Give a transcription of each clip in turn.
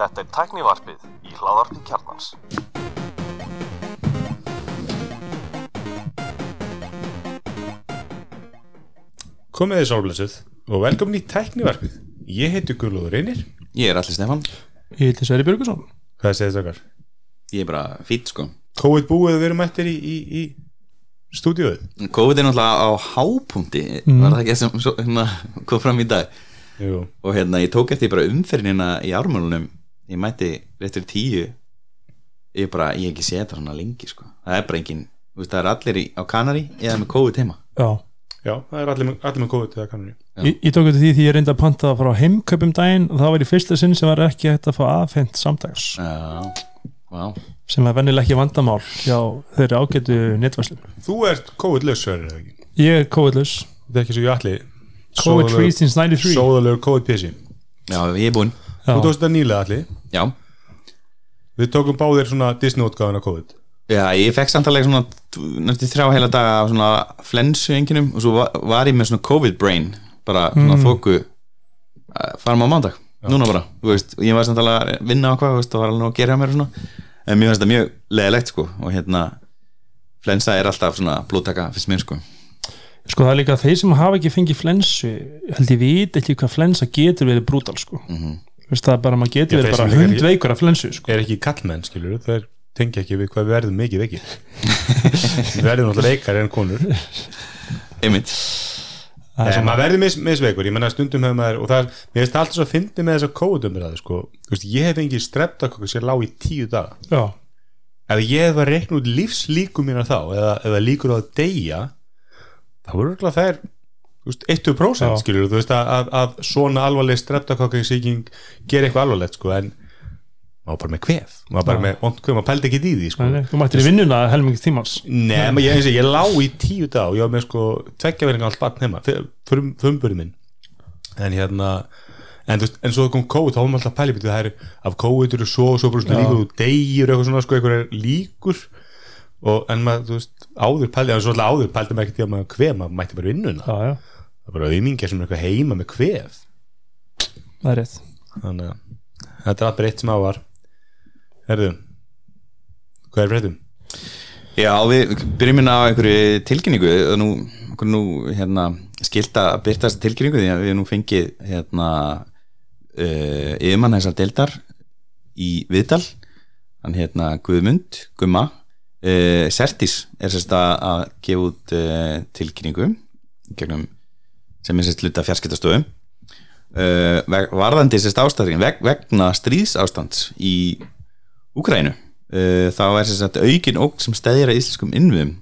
Þetta er tæknivarpið í hláðarpi kjarnans. Komið þið sálblessuð og velkomin í tæknivarpið. Ég heiti Guðlúður Reynir. Ég er allir Stefan Ég heiti Sverri Björgusson Hvað segir þetta okkar? Ég er bara fýtt sko COVID búið við erum eftir í, í, í stúdíuð. COVID er náttúrulega á hápunkti Var það ekki sem svo, hérna, kom fram í dag Jú. Og hérna ég tók eftir bara umferðinina í ármjölunum Ég mætti rétt fyrir tíu. Ég bara, ég hef ekki séð þetta svona lengi sko. Það er bara engin, þú veist það er allir í, á Kanari Eða með COVID heima. Já, Já, það er allir, allir með COVID kannur. Já. ég, ég tók eftir því því ég reyndi að panta frá heimkaupum daginn. Og það var í fyrsta sinn sem var ekki hægt að fá aðfengt samdags Já, vá. Sem er vennilega ekki vandamál hjá þeirri ágætu netvarslun Þú ert COVID-laus, Sverrir, eða ekki? Ég er COVID-lus Þetta er ekki svo ég allir. COVID-free since 93 Sóðalegur COVID-písi. Já, ég er búinn Þú Já, tókst þetta nýlega allir. Já, Við tókum báðir svona Disney-útgáðan af COVID. Já, ég fekk samtalega svona næstu þrjá heila daga af svona flensu enginum og svo var, var ég með svona COVID brain bara svona mm. þóku farum á mándag, núna bara þú veist, og ég var samtalega að vinna á hvað þú veist, og var alveg að gera mér og svona en mér finnst það mjög leðilegt sko og hérna flensa er alltaf svona blóttaka fyrst mér sko sko það er líka þeir sem hafa ekki fengið flensu held ég veit ekki hvað flensa getur verið brútal sko Mhm. Veist það er bara, maður getur Já, verið bara hundveikur af flensu sko. Er ekki kallmenn, skilur þeir tengja ekki við hvað við verðum mikið veikir. við verðum náttúrulega veikar en konur. einmitt, Það er svona- maður verður mis, misveikur, ég menna stundum hefur maður, og það er, mér finnst alltaf svo að fyndi með þessa COVID-umræðu, sko, þú veist, ég hef fengið streptakokku sem lág í tíu daga Já, ef ég hef að reikna út lífslíku mína þá, eða, eða líkur á að deyja þá voru örugglega þær þú veist, 1% Já. skilur þú veist, að, að, að svona alvarleg streptakokku sýking gera eitthvað alvarlegt, sko, en maður bara með kvef, maður bara með vond kvef, maður pældi ekki í því, sko. Nei, þú mættir í vinnuna helmingi tímans. Nei, menn ég, og ég lá í tíu dag og ég var með sko tveggjaverðinga allt barn heima frumburði minn. En hérna en, þú veist, en svo kom COVID, þá var maður alltaf pæli það er af COVID eru svo og svo bara líkur og deyjur eitthvað svona sko, eitthvað líkur og en maður, þú veist, áður pældi en svo alltaf áður pældi maður ekki því að maður kvef maður mætti bara vinnuna, Já, já, það er bara auðmingja sem er eitthvað heima með kvef það er rétt. Þannig að þetta er alltaf eitt sem á var. Herðu hvað er fréttum? Já, við byrjum hérna á einhverju tilkynningu. Og nú, nú hérna, skilt að byrta þessa tilkynningu því að við nú fengið hérna uh, yfirmann þessar deildar í Viðdal hann hérna Guðmund, Gumma uh, Sertis er sérst að, að gefa út uh, tilkynningu gegnum, sem er sérst luta fjarskiptastöðum uh, varðandi sérst ástæðin veg, vegna stríðsástands í Úkrænu þá er sagt aukin ógn sem stæðir að íslenskum innviðum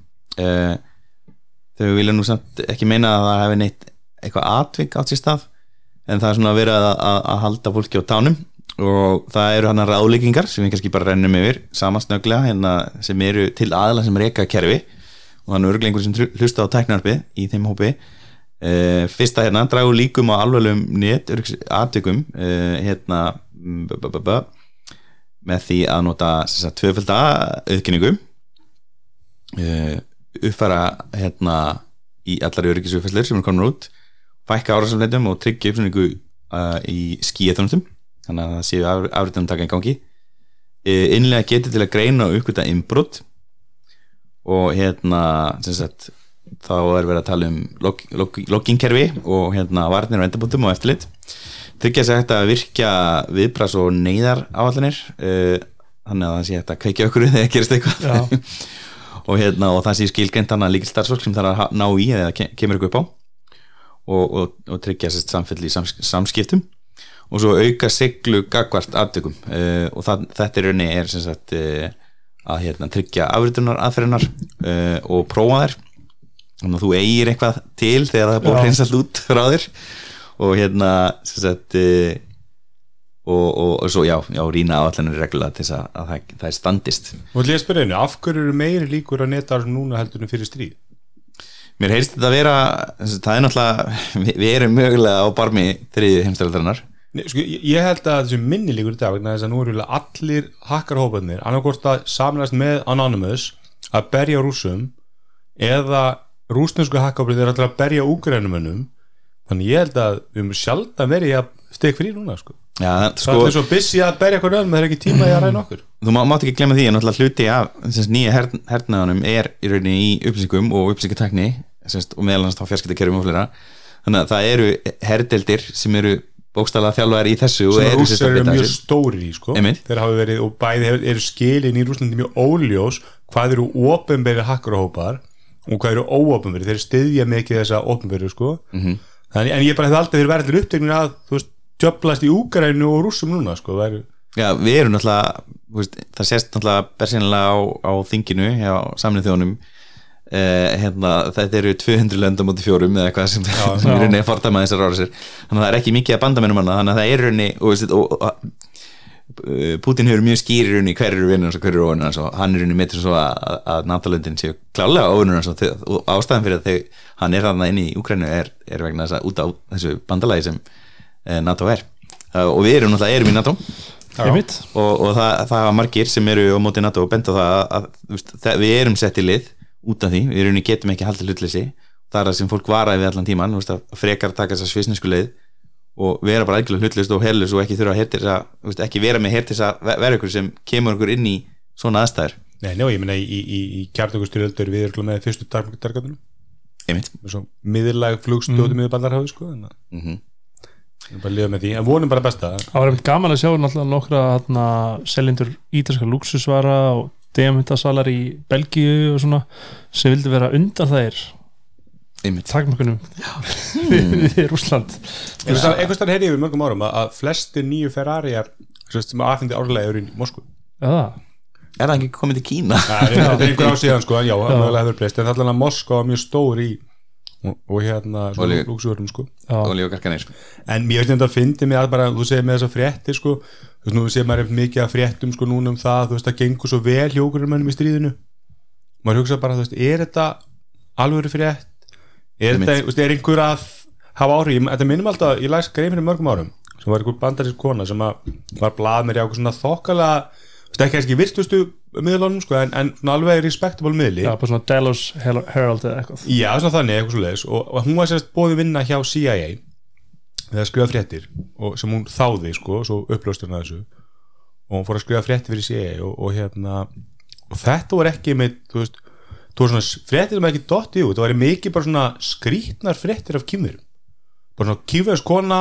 uh, þau vilja nú samt ekki meina að það hefði neitt eitthvað atvik átt sér stað en það er svona verið að, að, að halda fólki á tánum og það eru hann ráðleikingar sem við kannski bara rennum yfir samansnöglega hérna sem eru til aðla sem reyka kerfi. Og þannig örglengur sem hlusta á tæknarpi í þeim hópi. Uh, fyrsta hérna dragu líkum á alveglegum net atvikum uh, hérna mm, b -b -b með því að nota sem sagt, tvöfölda auðkynningu uh, uppfæra hérna í allar öryggisufæslur sem er komin út fækka árásumleitum og tryggja uppsynningu í skíðaþjónustum þannig að það séu afritunum taka í gangi. Uh, innlega getið til að greina og uppgöta innbrot. Og hérna sagt þá er verið að tala um log, log, loggingkerfi og hérna varnir og endabúndum og eftirlit. Tryggja sér hægt að virkja viðbras og neyðar áallanir uh, þannig að það sé hægt að kveikja okkur þegar gerist eitthvað. Og, hérna, og það sé skilgreint hann að líkil starfsfólk sem þarf að ha- ná í eða ke- kemur ykkur upp á. Og, og, og tryggja sér samfelli í sams, samskiptum og svo auka siglu gagvart aftökum uh, og það, þetta er raunni er sem sagt uh, að hérna, tryggja afritunar aðferðinar uh, og prófa þær. Þannig að þú eigir eitthvað til þegar það er búið Já. að hreinsa allt út frá þér. Og hérna sem sagt og, og, og svo já, já rýna áallanir reglulega til þess að, að það, það er standist. Og ætla ég spyrja einu, af hverju eru meiri líkur að neta núna heldur en fyrir stríð? Mér heyrst þetta að vera það er náttúrulega, við, við erum mögulega á barmi þriði heimstældarinnar Nei, sko, ég held að þessu minni líkur í dag vegna þess að nú eru allir hakkarhópanir annarkort að samlast með Anonymous að berja rússum eða rúsnesku hakkarhópanir er alltaf að berja úgrænumönnum þannig ég held að við erum verið að steg frí núna sko. Já, það sko, er svo busy að berja eitthvað öðrum það er ekki tíma í að ræna okkur þú má, mátt ekki glemma því að hluti af nýja her, hernaðanum er í rauninni í upplýsingum og semst, og meðal hans þá fjarskiptakerfum og flera þannig að það eru herdeldir sem eru bókstala þjálfaðar í þessu sem eru rússar eru mjög stóri í sko. Þeir hafa verið og bæði eru skilin í Rúslandi mjög óljós hvað eru ofinberi hakkarahópar og hvað eru óofinberi þeir styðja mikið þessa ofinberi sko. Mhm. -hmm. Þannig, en ég bara hefði aldrei verið verður uppteknir að þú veist, djöflast í Úgrænu og rússum núna sko. eru Já, við erum náttúrulega veist, það sést náttúrulega bersinlega á, á þinginu hjá samnið þjónum eh, hérna, þetta eru 200 lönd á móti fjórum eða eitthvað sem er rauninni að fordæma þessar árásir þannig að það er ekki mikið að bandamennum hana þannig að það er rauninni og, og, og, og, Putin hefur mjög skýri rauninni hver eru vinnur og hver eru óvinnur hans og hann er rauninni metur svo að, að NATO-löndin séu klálega óvinnur hans og, ástæðan fyrir að þau, hann er hann inn í Úkrænu er, er vegna þess að út á þessu bandalagi sem eh, NATO er. Og við erum náttúrulega erum í NATO. Og, og það, það margir sem eru á móti NATO og benda það að, að, við erum sett í lið út af því, við erum getum ekki haldið hlutleysi. Það er það sem fólk varaði við allan tíman þú veist, að frekar taka þess að svisnesku leið og vera bara algjörlega hlutleyst og herlust og ekki þurfa að hertis að, þú veist, ekki vera með hertis að vera ykkur sem kemur ykkur inn í svona aðstæður. Nei, njá, ég meina í, í, í, í kjartökustyrjöldur við erum með fyrstu dargatunum einmitt. Svo miðurlag flugstóti mm. miður bandarhafi sko, að mm -hmm. við bara að lifa með því, en vonum bara besta. Það var einmitt gaman að sjá náttúrulega nokkra seljendur ítalska luxusvara og degamyndasalar í Belgíu og svona sem vildi vera undan þær einmitt. takmörkunum við Rúsland einhvers þar heyrði ég við mörgum árum að, að flestir nýju Ferrariar sem sem aðfindi árlega eru í Moskvu. Já, er það ekki komið til Kína? það er er einhver ár síðan sko, en já, það hefur breyst. En það er alveg að Moskva var mjög stór í og, og hérna líka- lúksuverðum sko. Og lífa garkanir. En mér veist þetta að fyndi mig að bara þú segir með þessa fréttir sko. Þú veist nú segir maður mikið að fréttum sko núna um það þú veist að gengur svo vel hjókurumennum í stríðinu. Maður hugsa bara þú veist er þetta alvöru frétt? Er þetta, þú veist, er einhver að hafa áhrif, Ég- þetta minnum alltaf, ég læs grein fyrir mörgum árum sem var einhver bandarísk kona sem var blað mér í ákveð svona þokkala þú veist ekki miðlunum sko en, en alveg respectable miðli. Já, bara svona Delos Herald eða eitthvað. Já, svona þannig, eitthvað svo leiðis og, og hún var sérst bóði vinna hjá CIA við að skrifa fréttir og, sem hún þáði, sko, svo upplöstur hana þessu. Og hún fór að skrifa fréttir fyrir CIA og, og hérna og þetta var ekki með, þú veist þú var svona fréttir sem ekki dotti út það var mikið bara svona skrítnar fréttir af kýmverum bara svona kýmverðs kona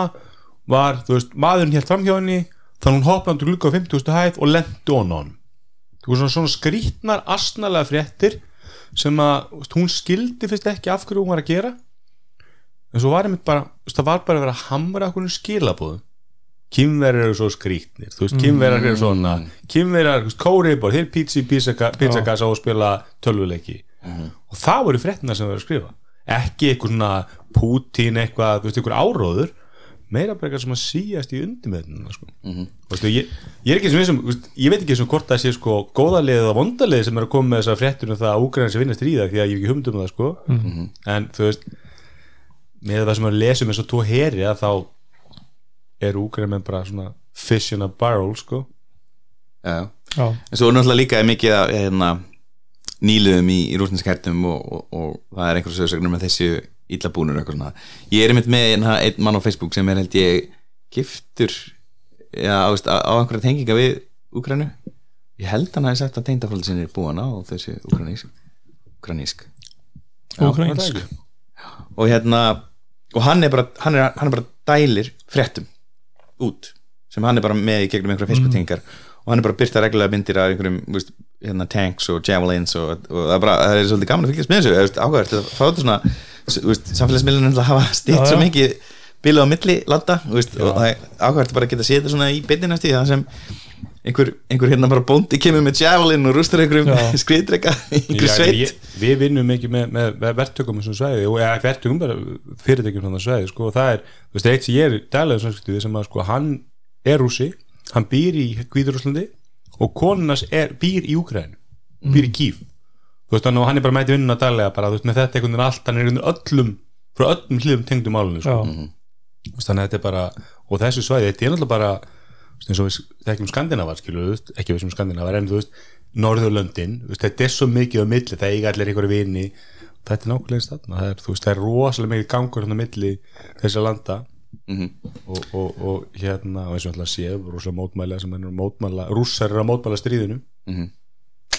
var, þú veist, maðurinn hélt fram hjá henni þannig hún hoppaði á 50. hæð og lendi on á hann svona, svona skrítnar astnalega fréttir sem að hún skildi fyrst ekki af hverju hún var að gera. En svo var bara það var bara að vera að hamra okkur skilabóðum kynverjar eru svo skrítnir þú veist, kynverjar eru svona veist, kóriðbor, þeir pizzi, pizzakassa og spila tölvuleiki. Og það voru fréttina sem erum að skrifa. Ekki eitthvað svona Putin eitthvað, þú veist, eitthvað áróður meira bara eitthvað sem að síast í undirmeðnuna sko. mm -hmm. ég, ég er ekki sem vissum, þú veist, ég veit ekki sem hvort það sé sko góðalið eða vondalið sem er að koma með þessa fréttur um það að Úgræn sem vinnast stríða því að ég hef ekki humd um það sko. En þú veist með það sem að lesum eins og tvo heri að þá er Úgræn með bara svona fish in a barrel sko. Já, já, en svo er náttúrulega líka mikið að hérna, nýluðum í, í rúsnesk hertum og, og, og það er einhversu sögursagnir með þessu illa búnur eitthvað svona. Ég er einmitt með hérna, einn mann á Facebook sem er held ég giftur já, á, á á einhverja tenginga við Úkrænu ég held hann hafi sagt að tengdafólk sinni er búin á þessu úkranísk úkranísk það er ekki. og hérna og hann er bara, hann er, hann er bara dælir fréttum út sem hann er bara með í gegnum einhverja Facebook tengingar og hann er bara að byrta reglulega myndir af einhverjum veist, hérna, tanks og javelins og, og það, er bara, það er svolítið gaman að fylgjast með þessu áhugavert að fá þetta svona samfélagsmiðlunum hafa stýtt svo mikið bilið á milli landa þú veist, og það er áhugavert bara að geta séð þetta svona í beinni næstu það sem einhver, einhver hérna bara bóndi kemur með javelin og rústar einhverjum skriðdrega í einhver Já, sveit. ég, við vinnum ekki með, með, verktökum þessum svæði og eða verktökum bara fyrirtækjum svona svæði sko, og það er, þú veist, eitt sem ég er dælega samskipti við sem að sko, hann er rússi hann býr í Hvíðurúslandi og konunas er, býr í Úkræn býr í Kíf þú veist, þannig að hann er bara mæti vinnuna dælega bara, þú veist, með þetta einhvern veginn allt, hann er einhvern veginn öllum frá öllum hlýðum tengdum málunum sko. Þú veist, þannig að þetta er bara og þessu svæði, þetta er náttúrulega bara þú veist, eins og við þekkjum Skandinavar skilu, þú veist, ekki við sem Skandinavar en þú veist, Norðurlöndin, þú veist, þetta er svo mikið á milli, það eiga allir einhverju vini þetta er nákvæmlega þarna það er, þú veist, það er rosalega mikið gangur hérna á milli þessar landa Mhm. og, og, og hérna og eins og alltaf séu, rosalega mótmæla sem er mótmæla, rússar eru að mótmæla stríðinu Mhm.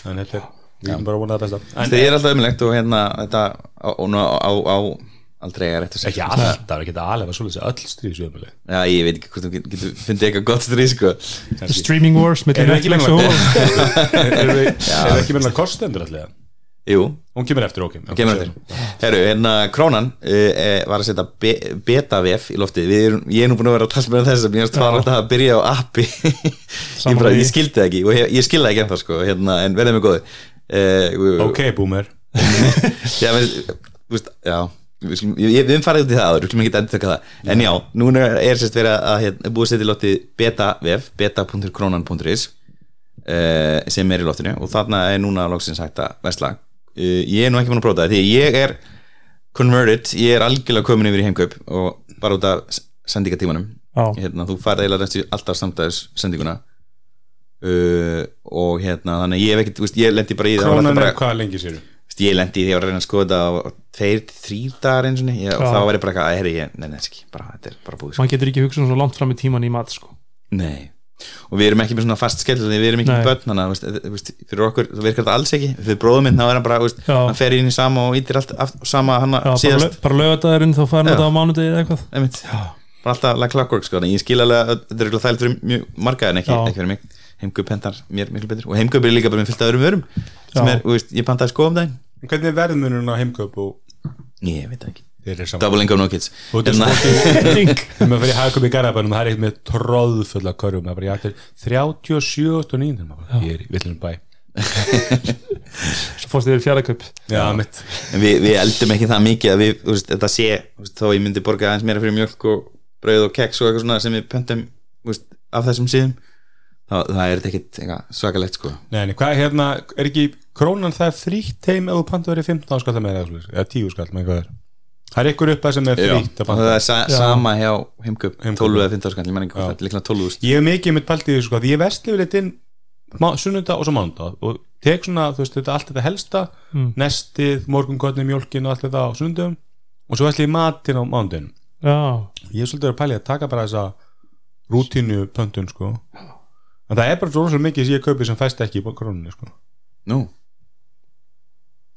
en þetta er við erum bara að vona það besta. En Það er alltaf umlegt og hérna þetta á, á, á, á aldrei er rétt að ekki alltaf, ekki alveg svolítið öll stríðsjöfumlega Já, ég veit ekki hvort þú getur, fundið eitthvað gott stríð sko. Streaming Wars með Erum við ekki Netflix með- og erum við erum við ekki með kostendur allega Jú, hún kemur eftir, ok. Kemur eftir. Herru, hérna Krónan uh, var að setja be beta-vef í loftið. Við erum, ég er nú búin að vera að tala með þess að mér fara alltaf að byrja á appi. Ég, ég skildi það ekki og ég, ég skildi það ekki ennþá sko hérna, en verðið mig góði uh, ok, boomer. Já, veist, já Við, erum farið út í það áður, við skulum ekki endur taka það. En já, núna er sérst verið að hérna, búið sér til loftið beta-vef beta.kronan.is uh, sem er í loftinu. Og þarna er núna loksins hægt að vesla uh, ég er nú ekki búin að prófa það því ég er converted, ég er algjörlega komin yfir í heimkaup og bara út af sendingatímanum. Hérna, þú eiginlega næstu alltaf samtæðis sendinguna uh, og hérna þannig að ég hef ekkert, veist, ég lendi bara í það var krónan er hvað lengi sér ég lendi í því að reyna að skoða þetta á tveir, þrýr dagar eins og, ég, þá var ég bara eitthvað að herri, ég, nei, nei, ekki, bara, þetta er bara búið sko. maður getur ekki hugsað svo langt fram í tíman í mat sko. nei, og við erum ekki með svona fast skell við erum ekki Nei. með börn þannig að veist, eh, veist, fyrir okkur, það virkar þetta alls ekki. Fyrir bróðum minn, þá er hann bara, veist, hann fer inn í sama og ítir allt aft, sama hann bara, síðast. bara lögadagurinn þá farin Já. þetta á mánudegi eða eitthvað. Bara alltaf like clockwork sko, að ég skil alveg heimgöp hentar mér miklu betur. Og heimgöp er líka bara með fyllt af öðrum vörum sem er, þú veist, ég pantaði sko um daginn. Hvernig er verðmunum á heimkaup og ég veit ekki, double income no kids. Og þetta Hérna- þegar maður fyrir hagkaup í Garabænum það er eitt með tróðfulla körjum það er bara ég ættir 37 og 9 ég er í villum bæ. Svo fórst þið mitt. En við, við eldum ekki það mikið að við, þú veist, þetta sé veist, þó ég myndi borga aðeins meira fyrir mjölk og brauð og keks og eitthvað svona sem við pöntum af þessum síðum þá, það er ekkit svakalegt sko. Nei, nei, hvað hérna, er ekki krónan það frítt heim ef þú panta verið 15 skall með það, eða 10 skall með hvað er. Það er ykkur upp að sem er frítt að og panta. það er sa Já. sama hjá Heimkaup. 12 eða 15 skall, ég man ekki hvað Já. þetta er líklega 12 úrst ég hef mikið mitt palt í þessu sko, því ég vestli við litin sunnunda og svo mánunda og tek svona, þú veist, þetta allt þetta helsta Mm. nestið, morgungotni, mjólkin og allt þetta á sunnundum og svo vestli ég matinn á mánundin já, ég er svolítið að pæli að taka bara þessa rútínu pöntun sko en það er bara svo rosalega mikið sem ég kaupi sem fæst ekki í krónunni sko. Nú,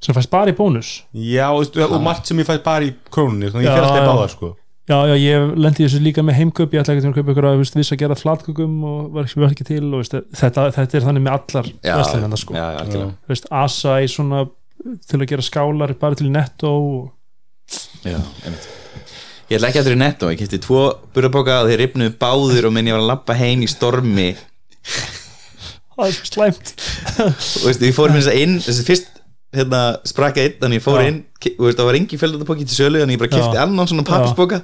sem fæst bara í bónus? Já, og, veistu, og margt sem ég fæst bara í krónunni þannig ég Já, fer alltaf í báðar sko. Já, já, ég lendi þessu líka með heimkaup. Ég ætla ekki að kaupa ykkur að viss að gera flatkökum og var ekki, til og veist, þetta, þetta er þannig með allar verslunina sko. Asa í svona til að gera skálar bara til netto og... já, einmitt. Ég ætla ekki aftur í netto, ég kefti tvo burðabóka og þeir ripnuðu báðir og minn ég var að lappa heim í stormi það er svo slæmt og veist, ég fór með þess að inn þessi fyrst hérna, sprakka inn þannig ég fór Já. inn og veist, það var engi fjöldabóki til sölu þannig ég bara kefti Já. annan svona pappisbóka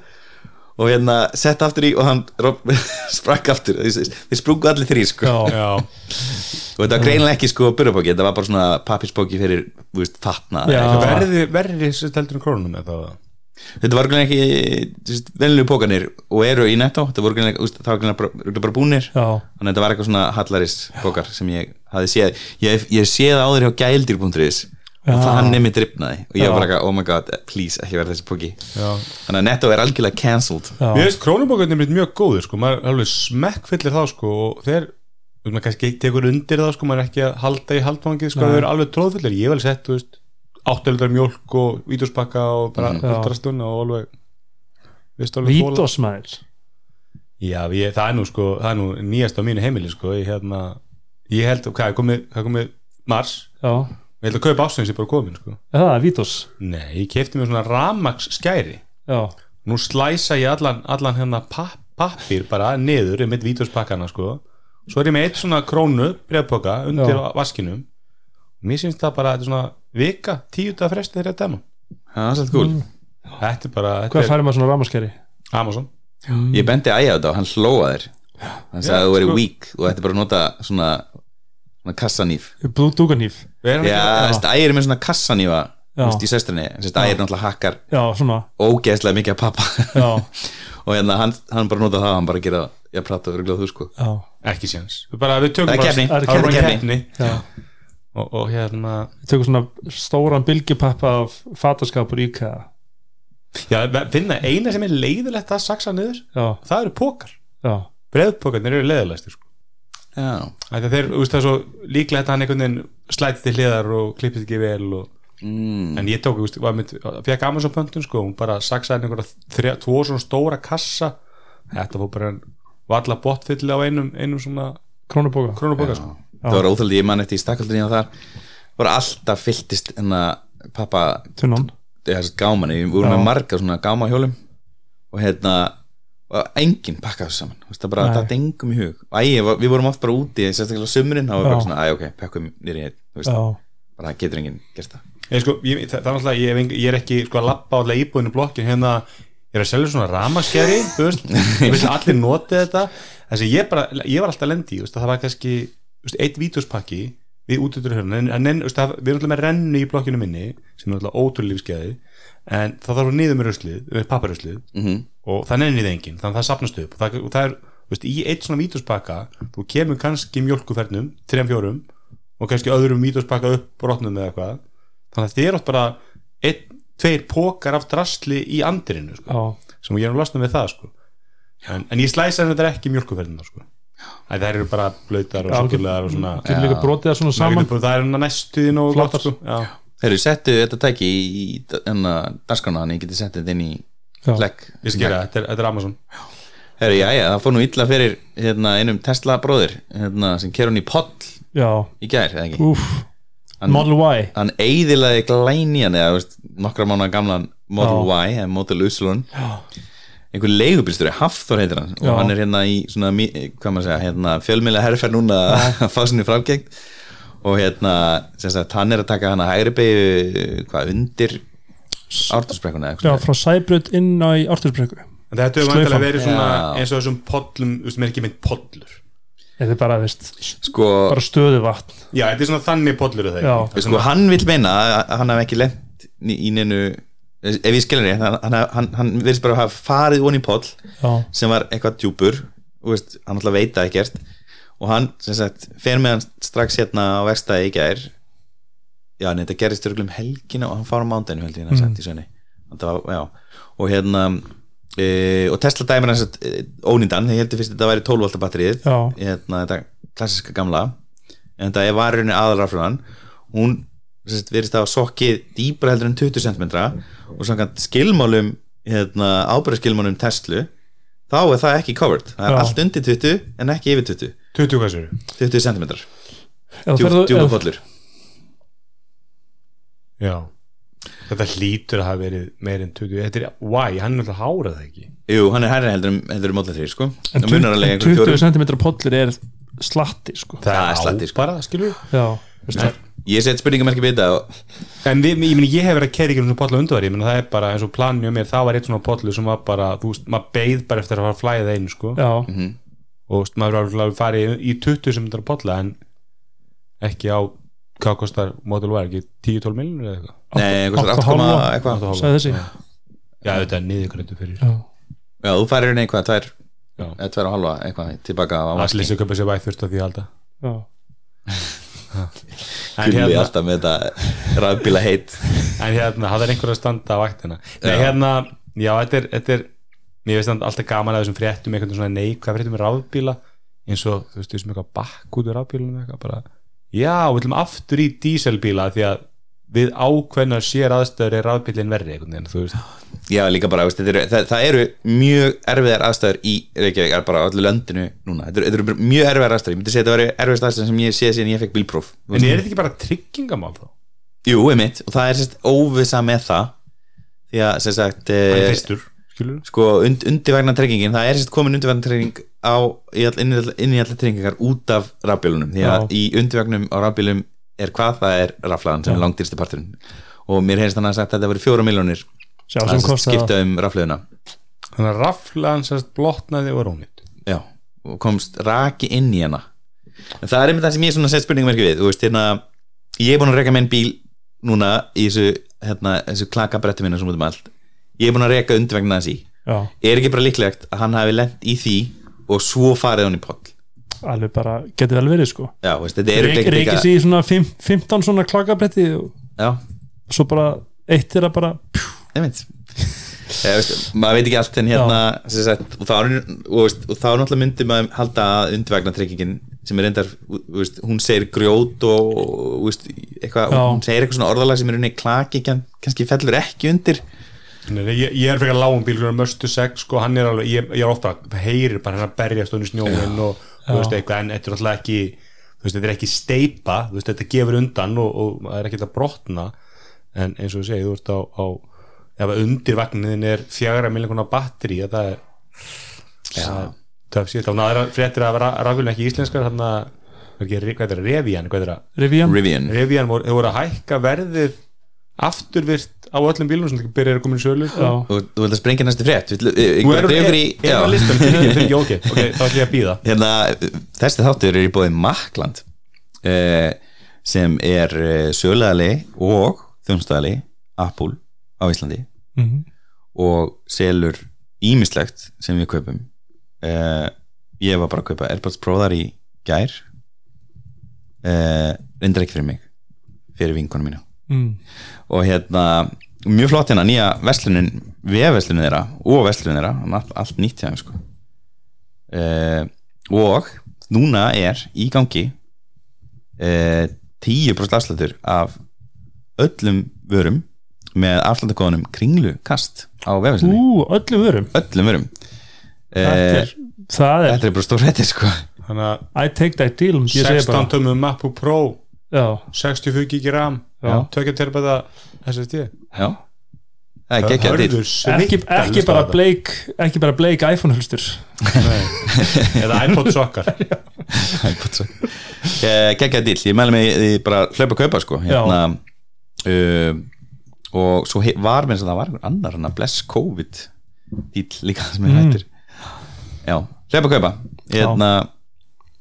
og hérna sett aftur í og hann sprakk aftur þeir sprungu allir þrý sko. já, já, og þetta var greinilega ekki sko burðabóki þetta var bara svona pappisbóki fyrir þú veist, fatna Já. verði, verði sem heldur en krónunum eða það þetta var ekki venlulegu pókanir og eru í netto. Þetta voru greinilega, þú veist, það var greinilega bara, búnir. Já, þannig að þetta var eitthvað svona hallaris bókar sem ég hafði séð. Ég, ég séð áður hjá gældir.is og það nemi drifnaði. Og ég var bara oh my god, please, ekki verða þessi bóki já. þannig að netto er algjörlega cancelled. Mér finnst krónubókarnir mjög góður sko, maður er alveg smekkfyllir þá sko og þeir, maður kannski tekur undir það sko, maður er ekki að halda í haldfangið sko, þeir eru alveg tróðfyllir, ég vel sett, þú veist áttelindar mjólk og vítuspakka og bara mm, ultrastunna og alveg Vítosmæður Já, ég, það er nú sko, það er nú nýjast á mínu heimili sko, ég hérna ég held, hvað er komið, hvað er komið mars, já, ég held að kaupa ásins ég bara komin sko, Er það er Vítos? Nei, ég kefti mér svona ramax skæri já, nú slæsa ég allan, allan hérna papp, pappir bara niður um eitt vítuspakkana sko. Svo er ég með eitt svona krónu breyðpoka undir Já. vaskinum. Mér syns það bara, þetta er svona vika tíu dag fresti þegar ég dæma það er svolítið cool. Þetta er bara, hvað þetta færi maður svona ramaskeri? er Amazon ég bendi á þetta og hann hlóa þér. Hann sagði að þú verið weak og þetta er bara að nota svona, svona kassanýf Blúdúganýf er ægir er með svona kassanýfa í sestrinni, ægir náttúrulega hakkar já, svona, ógeðslega mikið af pappa. Já, og hérna hann, hann bara nota það hann bara gera, ég prata og örgulega þú sko. Já. Ekki séns, bara, við tökum Það er bara það er Það og, og hérna Við tökum svona stóran bylgjupappa af fataskapur IKEA. Já, finna eina sem er leiðilegt að saksa niður Já, það eru pókar, já, breiðpókarnir eru leiðilegstir sko. já, Ætli þeir, þú veist það er svo líklegt að hann einhvern veginn slæti til hliðar og klippið ekki vel og, mm, en ég tók, þú veist, var mynd, fekk Amazon pöntun sko, hún bara saksaði einhverja tvo svona stóra kassa. Þetta fór bara valla botfylli á einum, einum svona krónubóka krónubóka sko. Það var óþaldi, ég man eftir í stakkaldrinni á þar var alltaf fylltist að pappa gámanni, við vorum með marga svona gámahjólum og hérna og enginn pakkaði þessu saman. Þú veist, það bara það engum í hug. Æ, við vorum oft bara úti, sérstaklega á sumurinn þá var bara svona, ok, pakkum nýri heitt þú veist, Já, bara það getur enginn gert það. Ég, sko, ég, það, það er náttúrulega, ég, ég er ekki sko að lappa allavega íbúinu blokkin hérna ég er að selja svona ramaskeri allir noti þetta. Þessi ég bara, ég var alltaf lendi það var kannski, eitt vítuspakki við útutur hérna, en, en, en veist, það, við erum alltaf með rennu í blokkinu minni sem er alltaf ótrúlega lífskeiði en það þarf að niður með ruslið, með papparruslið mm og það nennið enginn, þannig að það sapnast upp og það, og það er, þú veist, í eitt svona vítuspakka þú kemur kannski mjölkufernum þrejum fjórum og kannski öðrum vítuspakka upp brotnum eða eitthvað þannig að þið er oft bara einn, tveir pókar af drasli í andirinu sko, já, sem ég er nú losnað með það sko. en, en ég slæsa þetta er ekki mjölkufernum sko. Æ, það eru bara blöytar og Já, sokkulegar og svona getur líka brotið það svona saman. það er næstuðin og Flottar. sko. Já. Þeir settu þetta tæki í dasgrana þannig ég geti sett þetta inn í legg. Ég skilja, þetta, er- þetta er Amazon. Herri, já, já, það fór nú illa fyrir hérna, einum Tesla bróðir hérna, sem ker hún í poll í gær, eða ekki? Úf, hann, Model Y. hann eyðilaði glænjan eða veist, nokkra mánu gamlan Model Já. Y eða Model Uslun Já, einhver leigubilstöri, Hafþór heitir hann Já. og hann er hérna í svona, hvað maður segja, hérna, fjölmiðla herrferð núna að fá sinni framgeng. Og hérna, sagt, hann er að taka hann að hægri beigju, hvað, undir ártursbrekkuna eða já eitthvað frá Sæbrut inn á en þetta hefur vantilega verið svona eins og þessum pollum, þú veist, mér er ekki mynd pollur. Þetta er bara, veist, sko, bara stöðu vatn. Já, þetta er svona þannig ekki? Sko hann vil meina að hann hef ekki lent í í neinu ef ég skilur rétt, hann, hann, hann, virðist bara að hafa farið onni í poll Já, sem var eitthvað djúpur veist, hann alltaf veit það ekkert. Og hann sem sagt fer með hann strax hérna á verstaði í gær. Já, en þetta gerist örglum helgina og hann fár á mándaginu held ég hann mm. í sönni var, og hérna e, og Tesla dæmir hans e, ónýndan, ég heldur fyrst að þetta væri 12 volta batterið. Hérna, þetta klassiska gamla. En þetta er varurinn aðalraflunan hún sagt, virðist að hafa sokkið dýbra heldur en 20 cm og samkvæmt skilmálum hérna, ábyrðaskilmálum Tesla þá er það ekki covered. Það er Já. allt undir 20 en ekki yfir 20 20 hvað sér 20 cm, Ef þú ferð- djúpa ef- pollur. Já. Þetta hlýtur að hafa verið meir en 20 Þetta er, why, hann er alltaf hárað það ekki? Jú, hann er hærri heldur en heldur en Model 3 sko. En Það munar alveg 20 einhverjum fjórum- cm pollir er slatti sko. Það er á slatti, sko. bara, skilur Já, veist það ég set spurningamerki við þetta og En við, ég, meni, ég hef verið að kerja ekki um svona pollu undarvar Ég meni það er bara eins og planinu mér Það var eitt svona pollu sem var bara, þú veist, maður beið bara eftir að fara að flæða einu, sko. Já, Mhm. Og þú veist, maður var að fara í, í 20 sem þetta er polla En ekki á, hvað kostar Model Y, ekki 10-12 miljonur eða eitthvað? Nei, eitthvað átta 8, hálfa. eitthvað. Átta og hálfa. sagði þessi. Já, þetta er niðurgröndu fyrir. Já, Já, þú færir henni eitthvað, tvær Já. eða tvær og halva, eitthvað, tilbaka á Allir sem köpa sér væð þurft að því halda. Já, Gulli hérna, alltaf með þetta rafbíla heitt en hérna, það er einhver að standa á vaktina Nei, Já. hérna, já, þetta er, þetta er Mér veist alltaf gaman að þessum fréttum einhvern svona neikvað fréttum með rafbíla eins og, þú veist, þessum eitthvað bakk út úr rafbílunum eitthvað bara Já, við ætlum aftur í díselbíla því að við ákveðnar sér aðstöður er rafbílinn verri Já, líka bara, veist, eru, það, það eru mjög erfiðar aðstæður í Reykjavík, bara öllu löndinu núna, þetta eru, þetta eru mjög erfiðar aðstæður. Ég myndi segja þetta væri erfiðar aðstæður sem ég sé síðan ég fekk bílpróf En er þetta ekki bara tryggingamál þá? Jú, einmitt, og það er sérst óvisa með það því að, sem sagt Það er e, fyrstur, skilur sko, und, undirvægna tryggingin það er sérst komin undirvægna trygging á, inn, í allir tryggingar út af rafbílunum, því að í undirvægnum á rafbílum er hvað, það er raflaðan sem er langdýrsti parturinn. Og mér heyrst hann að sagt að þetta voru fjóra miljónir að skipta um rafleðuna Þannig að raflaðan sérst blotnaði og var ónýtt já, og komst raki inn í hana. En það er einmitt það sem ég svona sett spurningamerki við. Þú veist, hérna, ég er búin að reka með en bíl núna í þessu, hérna, þessu klakabrettu minna sem út um allt. Ég er búin að reka undvegna þessi Já, er ekki bara líklegt að hann hafi lent í því og svo farið hann í poll alveg bara, getur vel verið sko. Já, veist, þetta eru Reik- reikir sig í svona fimm- 15 svona klakabretti og já, svo bara eitt er að bara einmitt. Ég, veist, maður veit ekki allt en hérna sem sagt, og, þá og, veist, og þá náttúrulega myndi maður halda að undvegna tryggingin sem er reyndar, veist, hún segir grjót og, og veist, eitthvað, Já. hún segir eitthvað svona orðalag sem er unni klaki kann, kannski fellur ekki undir. Nei, ég, ég er fyrir að lágum bíl möstu sex sko, hann er alveg, ég, ég er ofta heyrir bara hann að berjast hún í snjóin og veist eitthvað, en þetta er alltaf ekki þú veist, þetta er ekki steipa, þú veist, þetta gefur undan og, og það er ekki að brotna. En eins og þú segir, þú ert á, á ef að undir vagnin er fjagra miljonar batteri, það er það sé þá náður fréttir að rafjölun ekki íslenskar þannig að, er Revian hvað er það, Rivian Rivian. Revian voru að hækka verðið afturvirt á öllum bílunum sem byrjar að koma í sölu sko. Þú vilt að sprengja næstu frétt. Vill- eh, erum að listum ok, þá ætlum ég að býða hérna, þessi þáttur er í bóði Makland eh, sem er eh, sögulegali og þjónstæðali Apple á Íslandi. Mhm. og selur ímislegt sem við kaupum. Eh, ég var bara að kaupa Airpods Pro þar í gær. Eh, reyndar ekki fyrir mig fyrir vinkonum mínu mm. og hérna mjög flott hérna nýja verslunin vefverslunin þeirra og verslunin þeirra allt, allt nýtt hjá þeim sko. Uh, og núna er í gangi uh, 10% afslutur af öllum vörum með afslutakóðunum kringlu kast á vefverslunin Ú, öllum vörum? Öllum vörum. Þetta er, það er þetta er bara stór réttir sko. Þannig að I take that deal ég segi 16 bara, tömmu MacBook Pro já, 64 gigi RAM Já. 2 terabæta SSD já. Ekki, ekki á bara bleik ekki bara bleik iPhone hlustur Nei. eða iPod sokkar. Geggja dill, ég mæli mig því bara hlaupa að kaupa sko. Hérna, uh, og svo var mér sem það var annar hann að bless COVID dill líka sem er Mm. hættur. Já, hlaupa að kaupa. Hérna,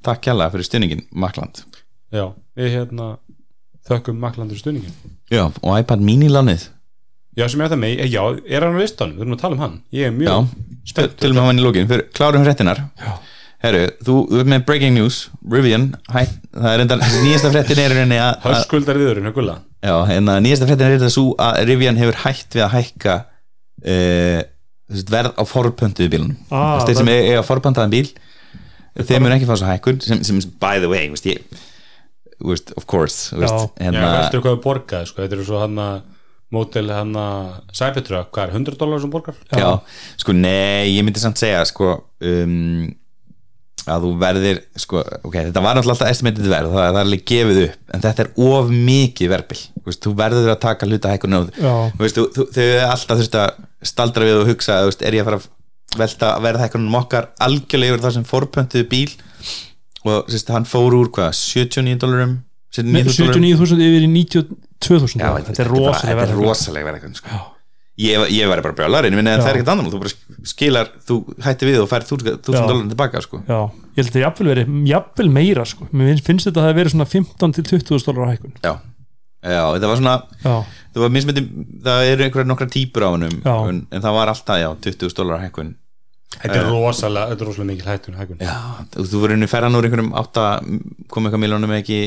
takk kjalla fyrir stuðningin Makland já, við hérna þökkum maklandur stuðningin já, og iPad mini lánið já, sem er það með, já, er hann á listanum? Við erum að tala um hann, ég er mjög til til og með hann í lókin fyrir klárum fréttinar herru, þú þú ert með breaking news. Rivian, hæ, það er enda nýjasta fréttin er í rauninni að að- höskuldar viðurinn, gulla Já, en að nýjasta fréttin er þetta svo að Rivian hefur hætt við að hækka uh, verð á forpöntuðu bílunum Ah, þeir sem eiga forpöntaðan bíl þeir mun ekki fá svo hækkun sem, sem by the way, veist ég veist, of course veist, Já. já, hérna, veistu hvað við borgaði, sko, þetta er svo hann að mótel hann að Cybertruck, hvað er 100 dólar sem borgar? já, sko nei, ég myndi samt segja sko um, að þú verðir sko, ok, þetta var náttúrulega alltaf estimated verð, það, það er alveg gefið upp en þetta er of mikið verðbil veist, þú verður að taka hluta hækkun Já. þú, þú, þau er alltaf þurft að staldra við og hugsa, þú veist, er ég að fara að velta verða hækkunum okkar algjörlega yfir það sem forpöntuðu bíl og sérst, hann fór úr hvað, 79 dólarum? 79.000 dólarum? 79.000 yfir í 92.000 Já, þetta er rosalega þetta er rosalega verðhækkun sko. ég, ég væri bara brjálar en það er ekkert annan þú bara skilar, þú hætti við og fær 1000 Já. dólarum tilbaka sko. Já, ég held að þetta jafnvel verið jafnvel meira sko, mér finnst- þetta að það hafi verið svona 15 til 20 dólar hækkun. Já. já, þetta var svona Já, það það eru einhverja nokkra típur á Já. en, en það var alltaf, já, 20 dólar hækkun Þetta er rosalega, þetta er rosalega mikil hættun hækkun. Já, þú, verður henni ferðan úr einhverjum 8, kom eitthvað miljónum ekki,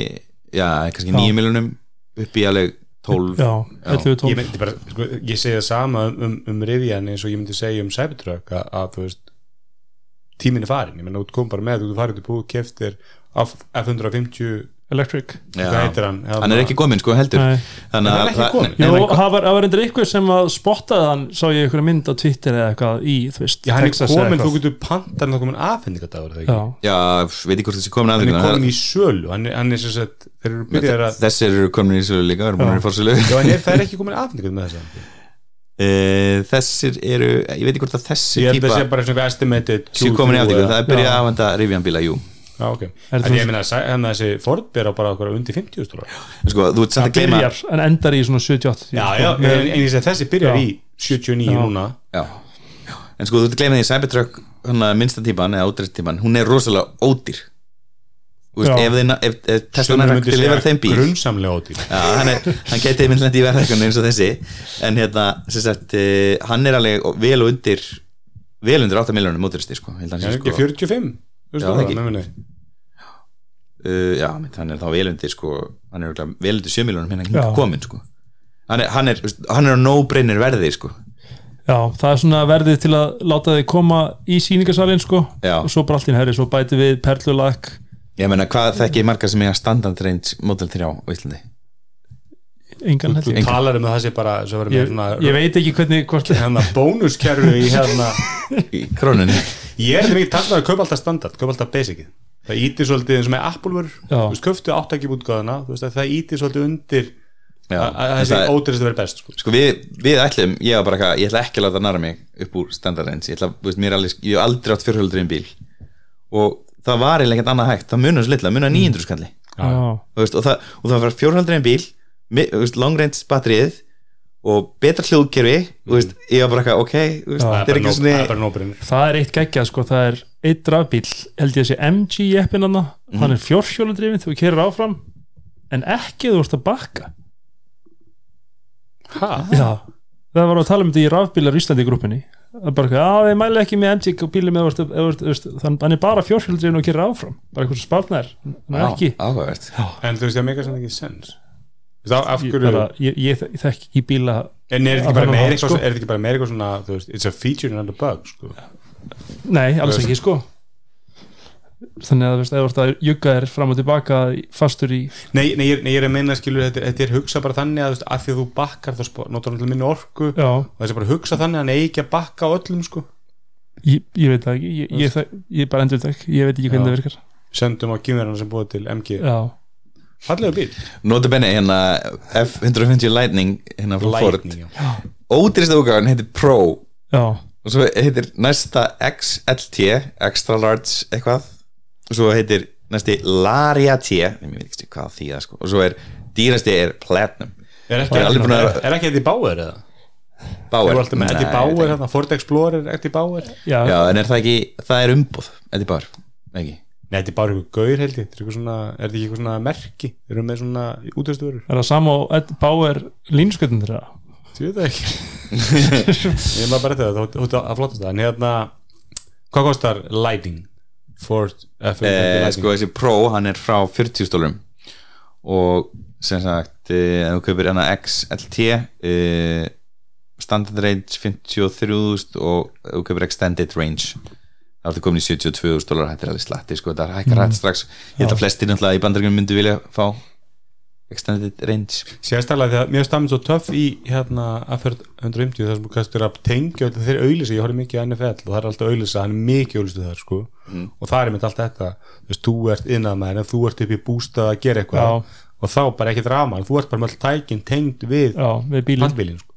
já, kannski 9 miljónum upp í alveg 12 já, 11 ég 12 myndi bara, sko, ég segi það sama um, um, um Rivian eins og ég myndi segja um Cybertruck að, að þú veist tíminn er farin, ég menna þú kom bara með þú farið til búið, keftir F150 Electric hann? hann er ekki komin sko heldur. Þannig Hann er að það var, endur ykkur sem að spottaði hann sá ég ykkur mynd á Twitter eða eitthvað í, þú veist, Já, hann er komin, þú eitthvað. getur pantar hann komin afhendingadagur, það Já, ekki? já, veit ekki hvort þessi komin að Hann er komin í sölu, hann er, hann er sem sagt, þeir eru byrjar að þessir eru komin í sölu líka, er, það er ekki komin afhendingad með þess Eh, þessir eru, ég veit ekki hvort að þessi Ég held að það sé bara svona estimated sé komin í aftíku, Q3 það er byrjað að afhenda Rivian bíla, jú Já, ok. Er En það- ég meina, hann að þessi Ford ber á bara okkur undir 50 stólar En sko, þú ert samt það að gleyma byrjar en endar í svona 78 Já, já, en en ég segi þessi byrjar Já. í 79 Já. núna. Já. en sko, þú ert að gleyma því Cybertruck, hann að minnsta típan eða ódreist típan, hún er rosalega ódýr. Þú veist, ef, þeir, ef, ef Tesla er að segja lifa þeim bíl. Grunnsamlega ódýr. Já, hann, er, hann geti myndlendi í verðhækkunni eins og þessi. En hérna, sem sagt uh, hann er alveg vel undir vel undir 8 miljónum móturisti sko, held að hann Já, sé ekki sko. 45 Þú veist Já, það, ekki. uh, já, hann er þá velundir sko, hann er örugglega vel undir 7 miljónum hérna Já. hingað komin sko. hann, er, hann, er, hann er á no-brainer verði sko. Já, það er svona verðið til að láta þið koma í síningasalinn sko Já. og svo bara allt í herri, svo bæti við perlulag ég meina hvað þekki margar sem eiga standard range Model 3 á Íslandi engan held ég talar um að það sé bara svo verður með ég, svona ég veit ekki hvernig hvort hérna bónuskerfi í hérna í krónunni. Ég er talað að kaupa alltaf standard, kaupa alltaf basicið. Það ítir svolítið eins og með Apple-vör Já. þú veist, köftu áttakjum útgáðana þú veist að það ítir svolítið undir að þessi ódýrist að vera best sko. sko við, við ætlum, ég var bara eitthvað ég ætla ekki að láta næra mig upp úr standard range ég ætla, þú veist, mér er alveg, ég hef aldrei átt fjórhjóldur í en bíl. Og það var eiginlega ekkert annað hægt. Það munar svo litla, munar 900 skalli. Og, það, og það var fjórhjóldur í en bíl range batterið og betra hljóðkerfi veist, ég var bara eitthvað, ok veist, það það er er bara svona no- bara nóbrinnir það er eitt geggjað sko, það er eitt rafbíl, held ég að sé MG jeppin hann, Mhm. hann er fjórhjólundrifin þú kerir áfram, en ekki þú ert að bakka. Já, það var að tala um þetta í rafbílar Íslandi grúppinni Það er bara eitthvað, já, ég mæli ekki með MG og bílum með, þannig hann er bara fjórhjólundrifin og kerir áfram, bara eitthvað er ekki. áhugavert. En þú veist það meika sem ekki sens ég, þekk ekki bíla en er þetta ekki bara meira eitthvað sko. er þetta ekki bara meira eitthvað svona it's a feature and a bug sko. nei, alls ekki sko. Þannig að þú veist, að jugga þér fram og tilbaka fastur í nei, nei, ég, nei, ég er að meina skilur þetta, þetta er hugsa bara þannig að að því að þú bakkar þá notar hann til minni orku. Já, og þessi bara hugsa þannig að hann eigi ekki að bakka öllum sko. Ég, ég veit það ekki ég, ég, bara endur það ég veit ekki hvernig það virkar. Sendum á kynverðana sem búið til MG já, fallega bíl Notabene hérna F150 Lightning hérna frá Ford. Lightning, já. ódýrista útgáðan heitir Pro. Já, og svo heitir næsta XLT Extra Large eitthvað. Og svo heitir næsti Laria T ég veit ekki hvað því það sko. Og svo er dýrasti er Platinum. Er ekki, er er, er ekki Eddie Bauer eða? Bauer, ég veit hérna, Ford Explorer Bauer. Já, ekki. já en er það ekki það er umbúð Eddie Bauer ekki Nei, Bauer er eitthvað gaur held ég. Þetta er eitthvað svona, er þetta ekki eitthvað svona merki? Þeir eru með svona útvegstöður er það sama og Ed Bauer línskötun þeirra? Þú veit það ekki. Ég maður bara þetta, þú ert að flottast það En hérna, hvað kostar Lightning? Ford F150 eh, sko þessi Pro hann er frá 40 stólurum og sem sagt eh, ef þú kaupir hana XLT eh, standard range 53.000 og ef þú kaupir extended range ertu komin í 72.000 dólar þetta er alveg slatti sko, þetta hækkar hægt strax. Ég held að flestir náttúrulega í bandaríkjum myndu vilja fá extended range. Sérstaklega því að mér stafnir svo töff í hérna F150 þar sem þú kastur að tengja öll þeir auðlýsa, ég horfði mikið á NFL og það er alltaf auðlýsa, hann er mikið auðlýstu þar sko. og það er mitt allt þetta. Þú veist, þú ert innað með en þú ert upp í bústað að gera eitthvað. Já. og þá bara ekki drama, þú ert bara með all tækin tengd við við bílinn. handbílin sko.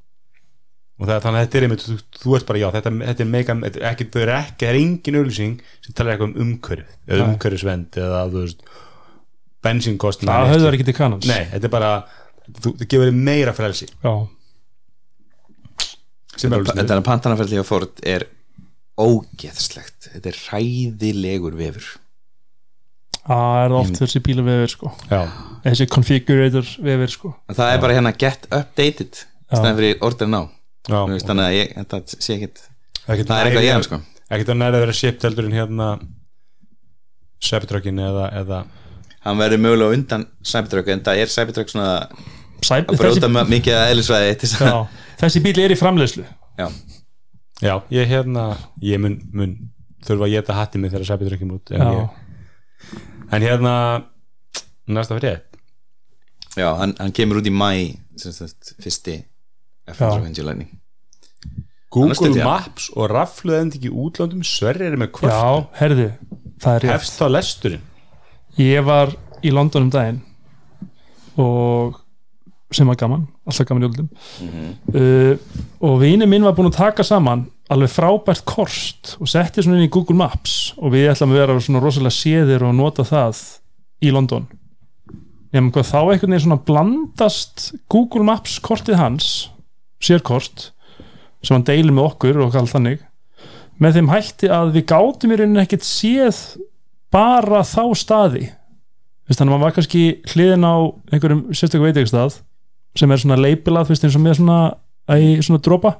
Og það, þannig að þetta er einmitt þú, þú ert bara, já, þetta, þetta er mega þetta er ekki, það er ekki, það er engin auðlýsing sem talar eitthvað um umhverf eða Nei. umhverfisvend eða þú veist bensínkostna það höfður ekki til kannans Nei, þetta er bara þú, það gefur meira frelsi. Já, þetta er pantanaferðli á Ford er ógeðslegt. Þetta er hræðilegur vefur. Það er oft þessi bíla vefir sko. Já, þessi configurator vefir sko. Það er bara hérna get updated stæðan fyrir order now þannig að ég, þetta sé ekkit Ekkert það er eitthvað ég sko. Ekkert að næra að vera shipped heldur en hérna Septrökin eða, eða hann verður mögulega undan Cybertruck en það er Cybertruck svona Sæp, að bróta þessi, mikið að já, þessi bíl er í framleiðslu. Já, Já, ég hérna Ég mun, mun þurfa að geta hatti mig þegar Septrökin út en, já, ég, en hérna Næsta fyrir ég já hann, hann kemur út í mæ fyrsti F150 læning Google já. Maps og rafluð endi ekki í útlöndum Sverri er með já, kvöld herðu það er rétt. Hefst þá lesturinn? Ég var í London um daginn og sem var gaman, alltaf gaman í öldum uh, og vini minn var búin að taka saman alveg frábært kost og setti svona inn í Google Maps og við ætlum að vera svona rosalega séðir og nota það í London. Nefnum hvað þá einhvern veginn svona blandast Google Maps kortið hans sérkort sem hann deilir með okkur og allt þannig með þeim hætti að við gátum í rauninni ekkert séð bara þá staði. Þannig að maður var kannski hliðin á einhverjum sérstöku veitingstað sem er svona leipilað fyrst eins og með svona, æ, svona dropa.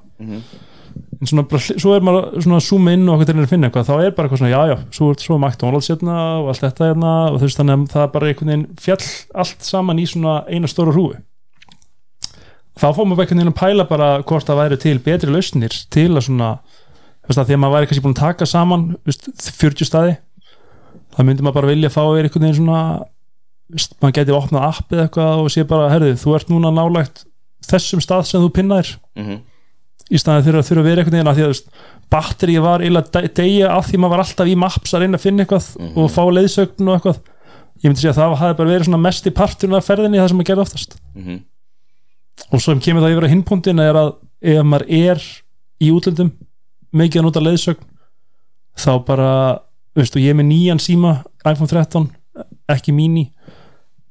En svona bara, hl- svo er maður svona að zooma inn og okkur til að finna eitthvað, þá er bara eitthvað svona, já, já, svo er svo McDonalds hérna og allt þetta hérna og þú veist þannig að það er bara einhvern veginn fjall allt saman í svona eina stóra hrúi þá fór maður einhvern veginn að pæla bara hvort það væri til betri lausnir til að svona, að því að maður væri kannski búin að taka saman, veist, 40 staði það myndi maður bara vilja fá er einhvern veginn svona veist, maður geti opnað app eða eitthvað og sé bara, herðu, þú ert núna nálægt þessum stað sem þú pinnaðir Mhm. í staðið að þurfa að vera einhvern veginn að því að veist, batteri var að deyja af því maður var alltaf í maps að reyna að finna eitthvað og fá leiðsögn og eitthvað ég myndi segja að það hafi bara verið mest í parturinn af ferðinni það sem maður gerði oftast Mhm. Og svo kemur það yfir að hinpúntin er að ef maður er í útlöndum mikið að nota leiðsögn þá bara, veist, og ég er með nýjan síma iPhone 13, ekki mini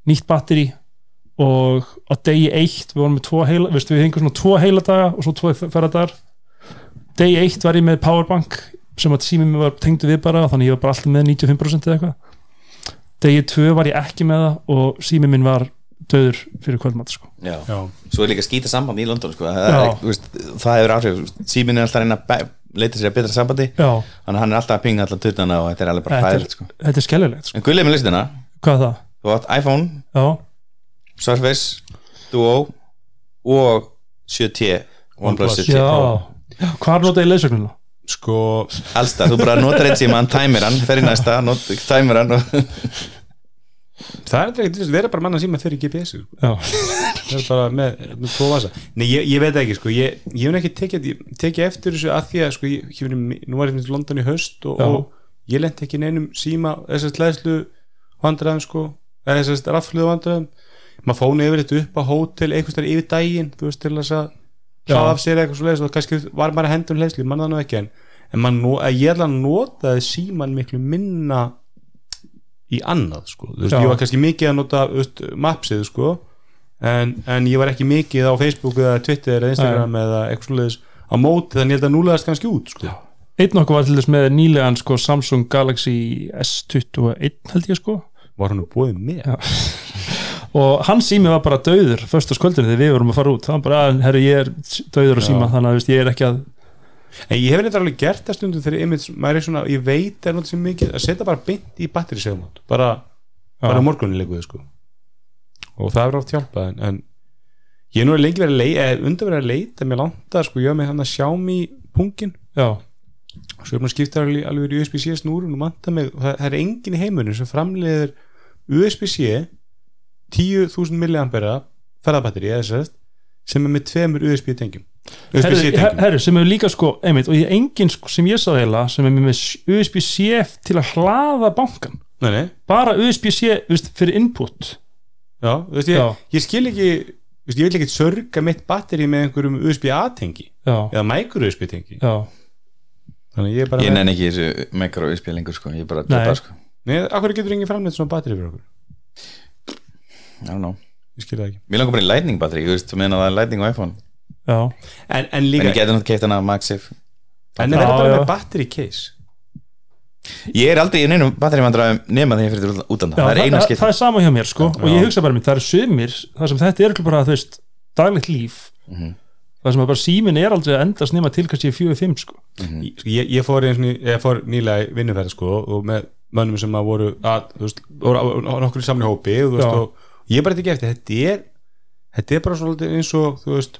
nýtt batteri og á degi eitt við vorum með tvo heila, veist, við hengum svona tvo heila daga og svo tvo ferðadagar. Degi eitt var ég með powerbank sem að símið mér var tengdu við bara þannig ég var bara alltaf með 95% eða eitthvað. Degi tvö var ég ekki með það og símið minn var döður fyrir kvöldmatt sko. Já. Já, Svo er líka skýta samband í London sko. það, er, veist, það hefur áhrif síminn er alltaf að reyna að leita sér að betra sambandi Já, þannig að hann er alltaf að pinga alltaf tuttana og þetta er alveg bara er, sko. þetta er skellilegt sko. En gullið með listina, Hvað er það? þú átt iPhone Já, Surface, Duo og 7T OnePlus 7T Pro já Hvar notaði leiðsögnuna? sko Allstað, þú bara notar eitt síma, hann tæmir hann fer í næsta, tæmir hann og... það er eitthvað, þú veist, vera bara mann að síma fyrir GPS sko. Það er bara með, með tvo vasa. Nei, ég, ég veit ekki, sko, ég, ég hef ekki tekið, tekið eftir þessu að því að, sko, ég, ég nú var ég til London í haust og, og ég lendi ekki neinum síma þessast leðslu vandræðum, sko þessast rafluðu vandræðum. Maður fónu yfir þetta upp á hótel einhvers þar yfir daginn, þú veist, til þess að hlaða af sér eitthvað svo leiðis og kannski var bara hendun leðslu, mann það nú ekki en, en man, að ég ætla að notaði síman miklu minna í annað, sko, þú veist, Já. ég var kannski mikið að nota, veist, mapsið, sko en, en ég var ekki mikið á Facebook eða Twitter eða Instagram eða eitthvað svoleiðis á móti þannig að núlegaðast kannski út sko. einn okkur var til þess með nýlegan sko, Samsung Galaxy S21 held ég sko. Var hann búið með Já. og hans sími var bara döður föstaskvöldinu þegar við vorum að fara út. Það var bara, "Ah, herru ég er döður á síma þannig að veist, ég er ekki að en ég hef þetta alveg gert það stundum þegar einmitt, maður er svona, ég veit er náttúrulega mikið að setja bara beint í batterisegumót bara, bara morgunin leikuði sko. og það er oft hjálpað en, en ég er nú lengi verið að leita undan verið að leita, mér landa sko, ég var með hann að sjá mig pungin. Já, og svo er maður skipta alveg, alveg í USB-C snúrun og manta mig, það, það er engin í heimunum sem framleiðir USB-C 10.000 milliampera ferðabatteri eða sérst sem er með tveimur USB tengjum. USB-C herru, tengjum. sem er líka sko einmitt, og ég engin sko, sem ég sá heila sem er með USB-C til að hlaða bankan nei, nei, bara USB-C fyrir input. Já, þú veist, ég, Já. ég skil ekki veist, ég vil ekki sörga mitt batteri með einhverjum USB-A tengi já, eða micro USB tengi. Já, þannig ég er bara Ég með, nenni ekki þessu mikro USB lengur sko, ég bara Nei. droppa sko. Nei, akkur getur engin framleitt svona batteri fyrir okkur? I don't know. Ég skil það ekki. Mér langar bara í lightning batteri, þú veist, þú meina það er lightning á iPhone. Já. En, en En líka, ég geti náttúrulega keitt hana Maxif en er þetta bara já. með batteri case? Ég er aldrei í neinum batteri vandræðum nema þegar ég fyrir til útanda Já, Það er eina það, skipt það er sama hjá mér sko. Og ég hugsa bara mér, það er sumir það sem þetta er bara, þú veist, daglegt líf. Mhm. það sem að bara símin er aldrei að endast nema til kannski 4-5 sko. Ég- sko, ég, ég fór, einu, ég fór nýlega í vinnuferð sko, og með mönnum sem að voru að, þú veist, voru nokkur samli hópi og, þú veist, Já. og ég bara ekki eftir þetta er, þetta er bara svolítið eins og þú veist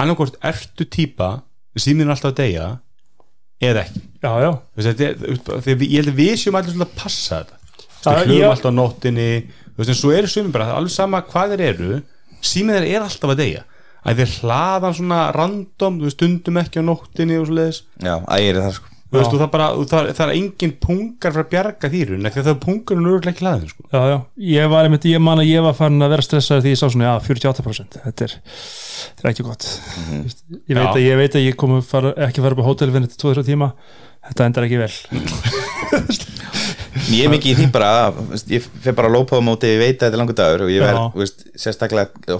annarkort ertu típa síminn alltaf að deyja eða ekki. Já, já, Þú veist, þetta er, þegar ég held að við séum allir svolítið að passa þetta. Við ég- alltaf á nóttinni þú veist, en svo eru sumir bara, alveg sama hvað þeir eru síminn þeir er alltaf að deyja. Að þeir hlaðan svona random þú veist, stundum ekki á nóttinni og svoleiðis. Já, ægir það sko þú veist, það, bara, það, það er engin pungar fyrir að bjarga þýrun, því að það er pungar og nörgulega ekki hlaðin sko. já, já. Ég var einmitt, ég man að ég var farin að vera stressaður því ég sá svona, já, 48% þetta er, þetta er ekki gott. Þú veist, ég, veit að, ég veit að ég kom að fara, ekki fara upp á hótelvinni til 2-3 tíma. Þetta endar ekki vel. Ég er mikið í því bara að, veist, ég fer bara að lópa á móti ég veit að þetta er langur dagur og ég verð, þú veist, sérstaklega á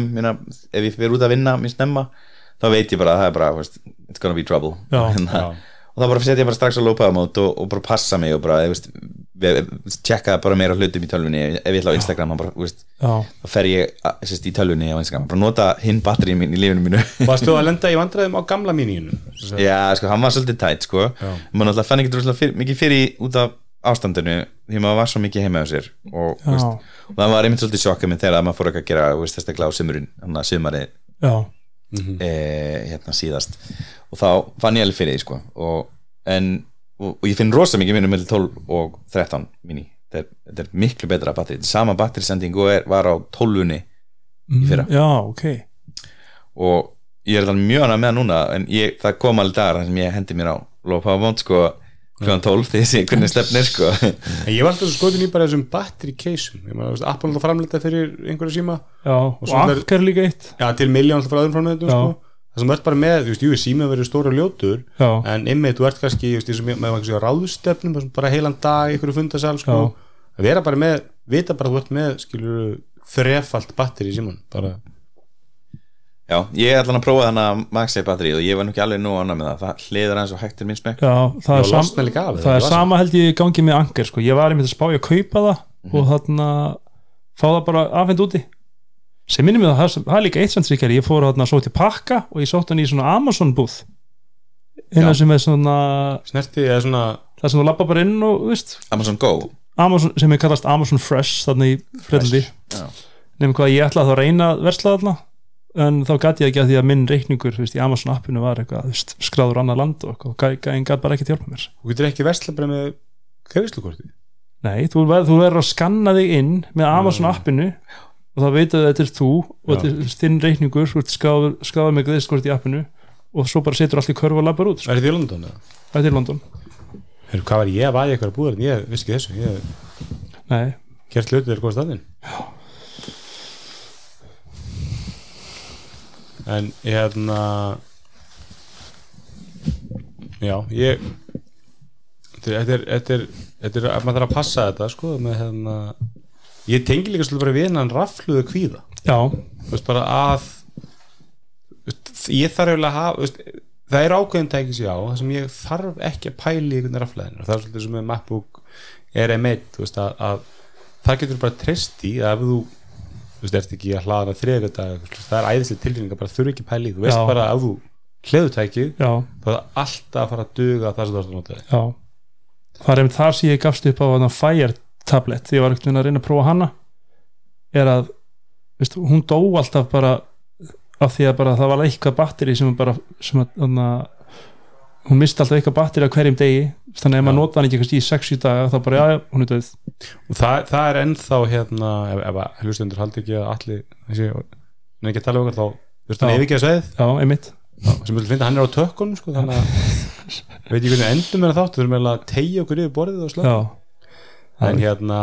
minna, ef ég fer út að vinna mér snemma, þá veit ég bara að það er bara þú veist, it's gonna be trouble. Já, Hérna, já. Og þá bara setja ég bara strax á mót og, og bara passa mig og bara, þú veist, tjekka bara meira hlutum í tölvunni. Ef ég ætla á Instagram bara, þú veist, þá fer ég sérst, í tölvunni á Instagram, bara nota hinn batterið mín í lífinu mínu. Varstu að lenda í vandræðum á gamla mínínu Já, sko, hann var svolítið tætt, sko. Maður náttúrulega fann ekki droslega fyr, mikið fyrir út af ástandinu því maður var svo mikið heima á sér og, veist, og það var einmitt svolítið sjokka minn þegar maður fór ekki að gera þú veist, þess sumari já, e, hérna síðast. Og þá fann ég alveg fyrir því sko. Og, en, og, og ég finn rosa mikið minnum með 12 og 13 mini. Þetta er, er miklu betra batteri. Sama batterisending og er, var á 12unni Mm, fyrra. já, ok. Og ég er alveg mjög annað með núna en ég, það kom alveg dagar sem ég hendi mér á low power mode sko kljóðan 12 því þessi hvernig stefnir sko. En ég var alltaf svo skotin í bara þessum battery case-um. Ég maður, veist, Apple alltaf framleita fyrir einhverja síma. Já, og, er- Anker líka eitt. Já, til miljón alltaf frá öðrum framleitum sko. Það sem ert bara með, þú veist, jú, síma verður stóra og ljótur já, En einmitt, þú ert kannski, þú veist, og með, með ráðstefnum þar sem bara heilan dag í einhverju fundasal sko. Að vera bara með, vita bara að þú ert með skilur þrefalt batteri í síman bara, já, ég er allan að prófa þannig að MagSafe batterið og ég var nú ekki alveg nú annað með það. Það hliður aðeins og hægt er minn smekk. Já, það er, sam, það er það var sama held ég í gangi með Anker sko. ég var einmitt að spá ég að kaupa það og þarna fá það bara afhend úti. Sem minnum mig það, það, það er líka eitt tryggjar ég fór þarna svo til pakka og ég sótt hann í svona Amazon búð Já. sem er svona snerti, eða svona það sem þú lappa bara inn og þú veist Amazon Go. Amazon, sem er kallast Amazon Fresh þarna í Já. en þá gæti ég ekki að því að minn reikningur veist, í Amazon appinu var eitthvað veist, skráður annað land og eitthvað, en gæti bara ekki hjálpa mér. Þú getur ekki versla bara með greiðslukorti? Nei, þú verður, að skanna þig inn með Amazon appinu og þá veitu þetta er þú og Já. þetta er þinn reikningur þú ert skráður, með greiðskort í appinu og svo bara setur allt í körfu og lappar út sko. Er þetta í London? þetta er London. Heyrðu, Hvað var ég að vaði eitthvað að búða Ég vissi ekki þessu, ég nei, gert hluti þegar góða staðinn En hérna Já, ég Þetta er, þetta er, þetta er að maður þarf að passa þetta sko með hérna Ég tengi líka svolítið bara við hennan rafluðu kvíða. Veist bara að veist, ég þarf að hafa veist, það er ákveðin tækis já það sem ég þarf ekki að pæli í rafleðin það er svolítið sem með MacBook er M1 þú veist, að, að það getur bara treyst í að ef þú þú veist, ert ekki að hlaða þriðja dag það er æðislega tilfinning að bara þurfa ekki að pæli þú veist Já. bara að þú hliðutækið þá er alltaf að fara að duga það sem þú ert að nota. Já. Það er einmitt þar sem ég gafst upp á hana Fire tablet því ég var ekkert að reyna að prófa hana er að veist, hún dó alltaf bara af því að bara það var eitthvað batteri sem bara sem að, þannig að hún misti alltaf eitthvað batteri á hverjum degi þannig að maður nota hann ekki kannski í 6-7 daga þá bara, já, hún er döð og það, það er ennþá hérna ef, ef að hlustundur haldi ekki að allir þessi, en ekki að tala um okkur þá þú veist hann ef ekki að já, einmitt. Sem vil finna hann er á tökkunum sko, þannig að veit ég hvernig endum er þáttu þurfum við að tegja okkur yfir borðið og slá en hérna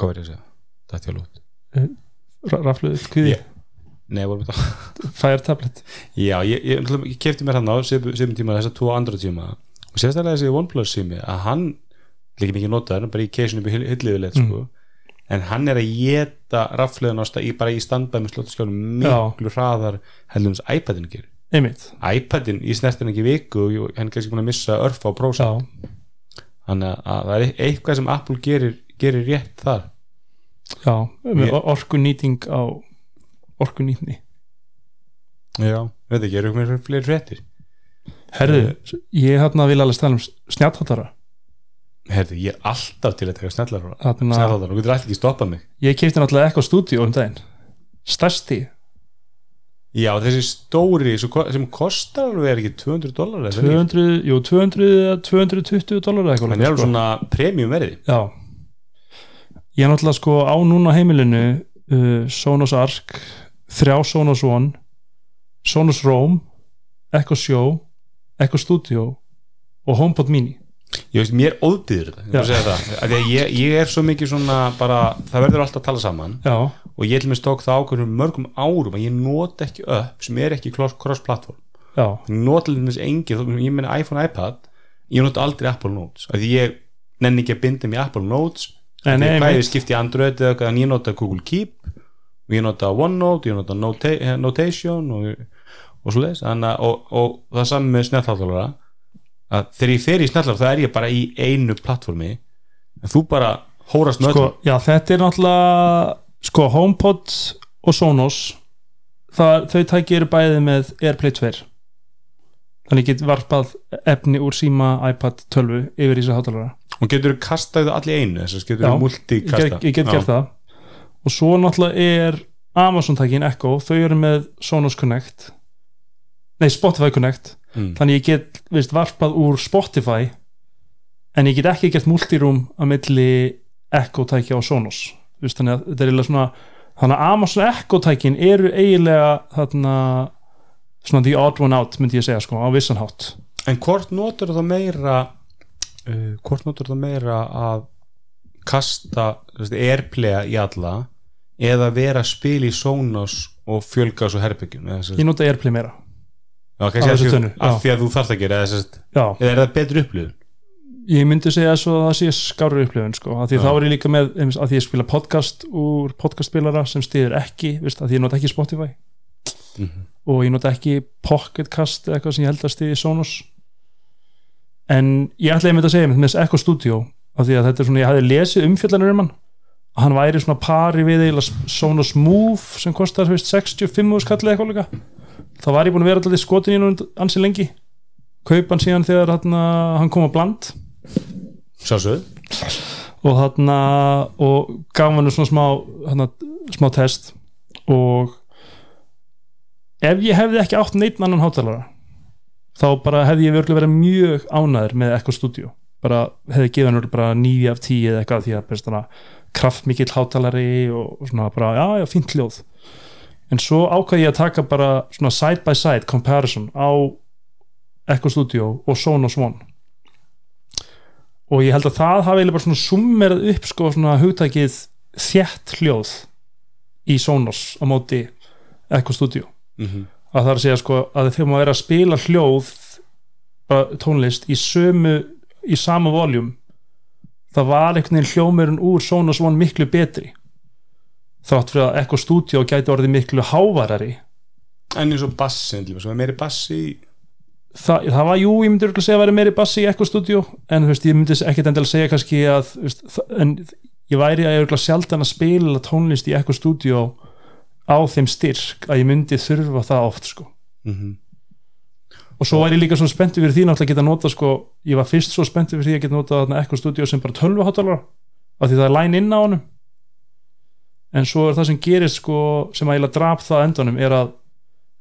hvað verður ég að segja? Þetta er lút rafluð, kviði, Ég- Nei, vorum við það Fire tablet. Já, ég, ég, ég, kefti mér hann á sem tíma þess að tvo andra tíma. Og sérstaklega þessi OnePlus sími að hann líka mikið notaður, bara í keisinu upp í hilliðulegt sko. En hann er að geta rafleðan á stað, í, bara í standbæð með slóttaskjálum miklu hraðar heldur hans iPadin gerir. iPadin í snertin ekki viku og hann er kannski búin að missa örf á prósa já, þannig að það er eitthvað sem Apple gerir, gerir rétt þar. Já orkunýting á orkunýtni. Já, veit ekki, eru mér fleiri fréttir? Herðu, ég hérna vil alveg stæla um snjáttháttara herði, ég er alltaf til að Þarna- snellar, þú getur alltaf ekki stoppað mig. Ég kefti náttúrulega eitthvað stúdíu um daginn. Stærsti, já, þessi stóri sem kostar alveg ekki 200 dólar eða ekki? 200, jú 200 eða 220 dólar eitthvað hann er sko. alveg svona premium verði. Já. Ég er náttúrulega sko á núna heimilinu uh, Sonos Arc þrjá Sonos One Sonos Roam Echo Show Echo Studio og HomePod Mini. Ég veist, mér segja það. Ég, ég er svo mikið svona bara, það verður alltaf að tala saman. Já, og ég til mér stók það ákveðum mörgum árum að ég nota ekki upp sem er ekki cross- cross-platform nota til þess engi, þó- ég meina iPhone, iPad ég nota aldrei Apple Notes. Af því ég nenni ekki að binda mig Apple Notes. En ég bæði skipti Android eða ég nota Google Keep ég nota OneNote, ég nota Nota Notation og, og svo leis og, og það saman með snjallháttalara að þegar ég fer í snallar þá er ég bara í einu plattformi en þú bara hórast með sko, já, þetta er náttúrulega sko, HomePod og Sonos það, þau tæki eru bæði með AirPlay 2 þannig ég get varpað efni úr síma, iPad, 12 yfir í þessu hátalara og getur þú kastað allir einu þess að getur Já, þú ég multikasta get, ég get gert það og svo náttúrulega er Amazon tækin Echo, þau eru með Sonos Connect. Nei Spotify Connect. Mm. þannig ég get veist, varpað úr Spotify en ég get ekki gert multiroom að milli Echo tækja og Sonos. Veist, þannig að þetta er eiginlega svona þannig að Amazon Echo tækin eru eiginlega þarna svona the odd one out myndi ég segja sko á vissan hátt. En hvort notur það meira uh, hvort notur það meira að kasta airplaya í alla eða vera að spila í Sonos og fjölga svo sagt- ég nota Airplay meira. Af því- af að þú þarft að gera eða, eða er það betri upplifun? Ég myndi segja að það sé skáru upplifun sko, að því Já. þá er ég líka með að því ég spila podcast úr podcastspilara sem stýðir ekki, veist, að því ég nota ekki Spotify. Mhm. og ég nota ekki Pocketcast eða eitthvað sem ég held að stýði Sonos. En ég ætlaði með þetta að segja með þess Echo Studio af því að þetta er svona, ég hafði lesið umfjallanur um hann. Að hann væri svona pari við eiginlega Sonos Move sem kostar veist, 65 skallið eitthvað líka. Þá var ég búin að vera alltaf skotin í hann ansi lengi. Kaupa hann síðan þegar hann, hann kom á bland. Sjálfsögð og þarna og gaf hann svona smá hana, smá test. Og ef ég hefði ekki átt neitt annan hátalara þá bara hefði ég verið mjög ánæður með Echo Studio bara hefði gefið hann bara 9 af 10 eða eitthvað því að svona kraftmikill hátalari og, svona bara já já fínt hljóð. En svo ákvað ég að taka bara svona side by side comparison á Echo Studio og Sonos One og ég held að það hafi bara svona summerað upp sko svona hugtækið þjætt hljóð í Sonos á móti Echo Studio. Mm að það er að segja sko að þegar maður er að spila hljóð bara tónlist í sömu í sama voljum það var einhvern veginn hljómurinn úr Sonos One miklu betri. Þátt fyrir að Echo Studio gæti orðið miklu hávarari. En eins og bassin sem er meiri bassi í það, það var, jú, ég myndi örugglega segja að vera meiri bassi í Echo Studio en veist, ég myndi ekkert endilega segja kannski að veist, það- en ég væri að örugglega sjaldan að spila tónlist í Echo Studio á þeim styrk að ég myndi þurfa það oft sko. Mm og svo væri ég líka svo spenntið fyrir því náttúrulega að geta nota sko, ég var fyrst svo spenntið fyrir því að geta nota Echo Studio sem bara 12 hátalara af því það er line inn á honum. En svo er það sem gerist sko, sem að ég drap það á endanum er að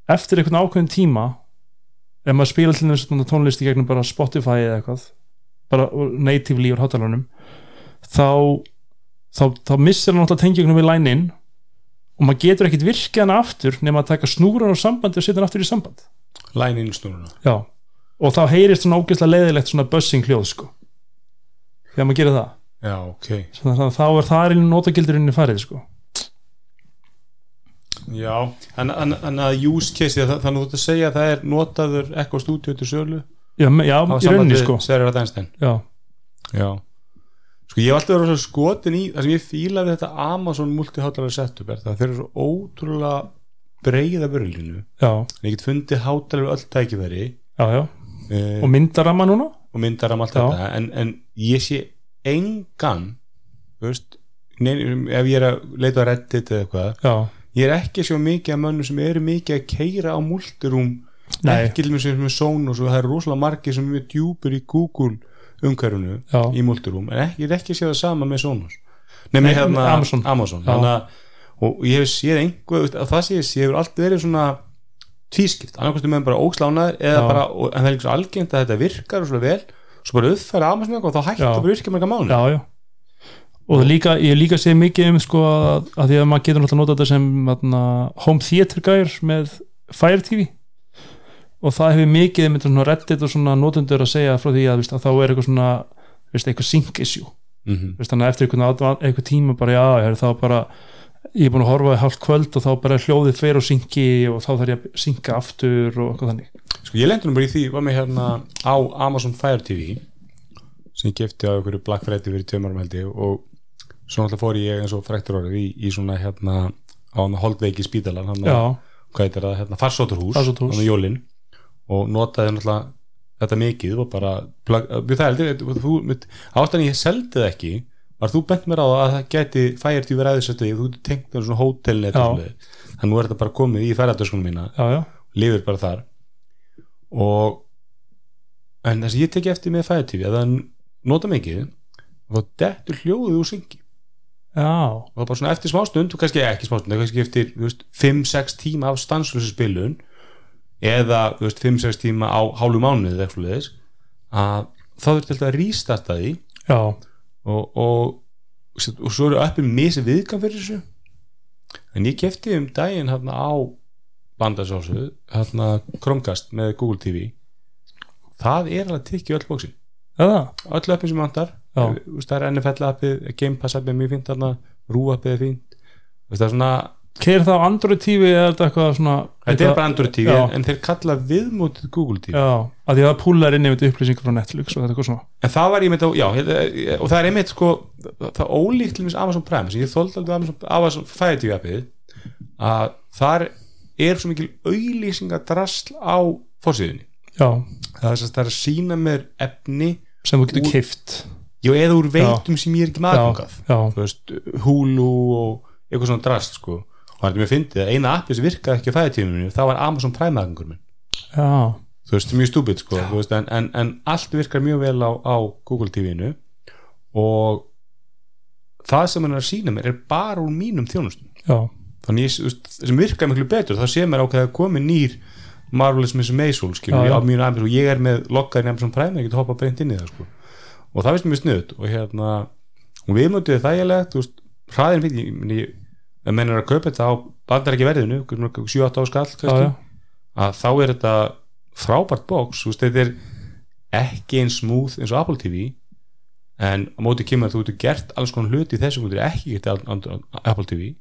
eftir einhvern ákveðin tíma ef maður spila til þess tónlist í gegnum bara Spotify eða eitthvað bara natively úr hátalarunum þá, þá, þá missir hann alltaf tengjum við line in og maður getur ekkit virkið hann aftur nema að taka snúran á sambandi og setja hann aftur í samband læn inn snúruna Já, og þá heyrist svona ógeðslega leiðilegt svona buzzing hljóð sko. Þegar maður gerir það. Já, ok. Þannig að þá er það er notagildurinni farið sko. Já, en, en, en að use case þannig að þú ert að segja að það er notaður Echo Studio til sölu. Já, me- já í rauninni sko. Já, já. Sko ég hef alltaf verið skotin í það sem ég fíla við þetta Amazon multihátalara setup er það að þeir eru svo ótrúlega breiða börlinu ég get fundið hátalara öll tækifæri. Já, já. Uh, og myndaramma núna? og myndar um allt Já. þetta en, en ég sé engan veist, nein, ef ég er að leita að reddit eða eitthvað Já, ég er ekki svo mikið af mönnum sem eru mikið að keira á multirum Nei. ekki til mér sem er Sonos og það eru rosalega margir sem er djúpur í Google umhverfunu í multirum en ekki, ég er ekki að sé það saman með Sonos. Nefnir hérna Amazon. Amazon. Þannig að, og ég hef séð einhver að það sé ég hefur alltaf verið svona tvískipt, annarkostu með bara ógslánaður eða Já. bara, og, en það er líka svo algengt að þetta virkar svo vel, svo bara uppfæra Amazon eitthvað og þá hættu bara virkja marga mánu já, já. Og líka, ég líka sé mikið um sko að, að því að maður getur náttúrulega nota þetta sem atna, home theater gæjar með Fire TV og það hefur mikið með svona reddit og svona notendur að segja frá því að, veist, að þá er eitthvað svona veist, eitthvað sync issue. Mm -hmm. veist, þannig að eftir adva- einhvern tíma bara já, er þá bara ég er búin að horfa í hálft kvöld og þá bara hljóðið fer og syngi og þá þarf ég að synga aftur og eitthvað þannig Sko ég lendi nú bara í því, var með hérna á Amazon Fire TV sem ég gefti á einhverju Black Friday fyrir tveimur held ég og svo náttúrulega fór ég eins og fræktur orðið í, í svona hérna á holdveiki spítalan hann já, hvað heitir það, hérna Farsóttarhús. hann jólin og notaði náttúrulega þetta mikið og bara við það heldur ástæðan ég seldi það ekki var þú bent mér á að það gæti fært í aðeins þú tengt með svona hótelnet þannig nú er þetta bara komið í ferðardöskunum mína. Já, já, lifir bara þar. Og en þess að ég teki eftir með fæðatífi að það nota mikið þá dettur hljóðið úr syngi. Já, og bara svona eftir smástund og kannski ekki smástund, það er kannski eftir þú veist, 5-6 tíma af stanslösu spilun eða þú veist, 5-6 tíma á hálfu mánuði eða eitthvað leiðis að þá þurfti alltaf að rístarta því. Já, og, og, og svo eru appin misi viðkam fyrir þessu. En ég kefti um daginn hérna á bandasósu hérna Chromecast með Google TV það er alveg tikki öll bóksin öll appin sem veist, það er NFL appið, Game Pass appið mjög fínt þarna, Rú appið er veist, það er svona, keir það á Android TV eða eitthvað svona þetta er bara Android TV Já. en þeir kalla viðmótið Google TV já, að því að það púlar inn yfir upplýsingar frá Netflix og þetta eitthvað svona. En það var ég með þetta, já, hérna, og það er einmitt sko, það er ólíkt til mis Amazon Prime. Sem ég þóldi alveg Amazon, Amazon Fire TV appið að þar er svo mikil auðlýsingadrasl á fórsíðunni já, það er, það er að sína mér efni sem þú getur kift já, eða úr veitum sem ég er ekki já, já, veist, Hulu og eitthvað svona drast sko og það er mér fyndið að eina appi sem virkaði ekki á fæðitíminu það var Amazon Prime aðgangur minn. Já, þú veist, mjög stúbid sko þú veist, en, en, en allt virkar mjög vel á, á Google TV-inu og það sem hann er að sína mér er bara úr mínum þjónustum já, þannig ég, þú veist, sem virkar miklu betur þá sé mér ákveð að komi nýr Marvelous Miss Maisel og ég er með loggaðin Amazon Prime ég get hoppa beint inn í það sko. Og það finnst mér snuðt og hérna og við mötuðu þægilegt þú veist, hraðin fyrir ég, ef menn er að kaupa þetta á bandar ekki verðinu 7-8 á skall já, kannski, já, að þá er þetta frábært veist, þetta er ekki eins smúð eins og Apple TV en á móti kemur að þú getur gert alls konar hluti í þessu þú getur ekki á Apple TV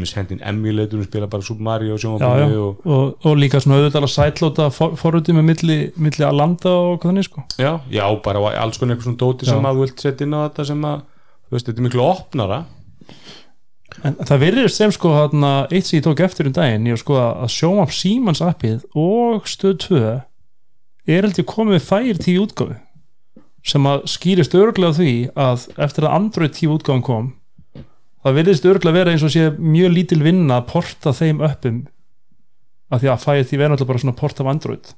mér hendin emulator og spila bara Super Mario og já, já. og Og, og líka svona auðvitað að sætlóta forröndi með milli, milli að landa og hvað þannig sko. Já, já, bara alls konar eitthvað svona dóti sem að þú vilt setja inn á þetta sem að, þú veist, þetta er miklu opnara En það virðist sem sko þarna, eitt sem ég tók eftir um daginn, ég var sko að sjóma Símans appið og stöð 2 er held ég komið Fire TV útgáfi sem að skýrist örglega því að eftir að Android TV útgáfan kom það virðist örglega vera eins og sé mjög lítil vinna að porta þeim uppum af því að Fire TV er náttúrulega bara svona port af Android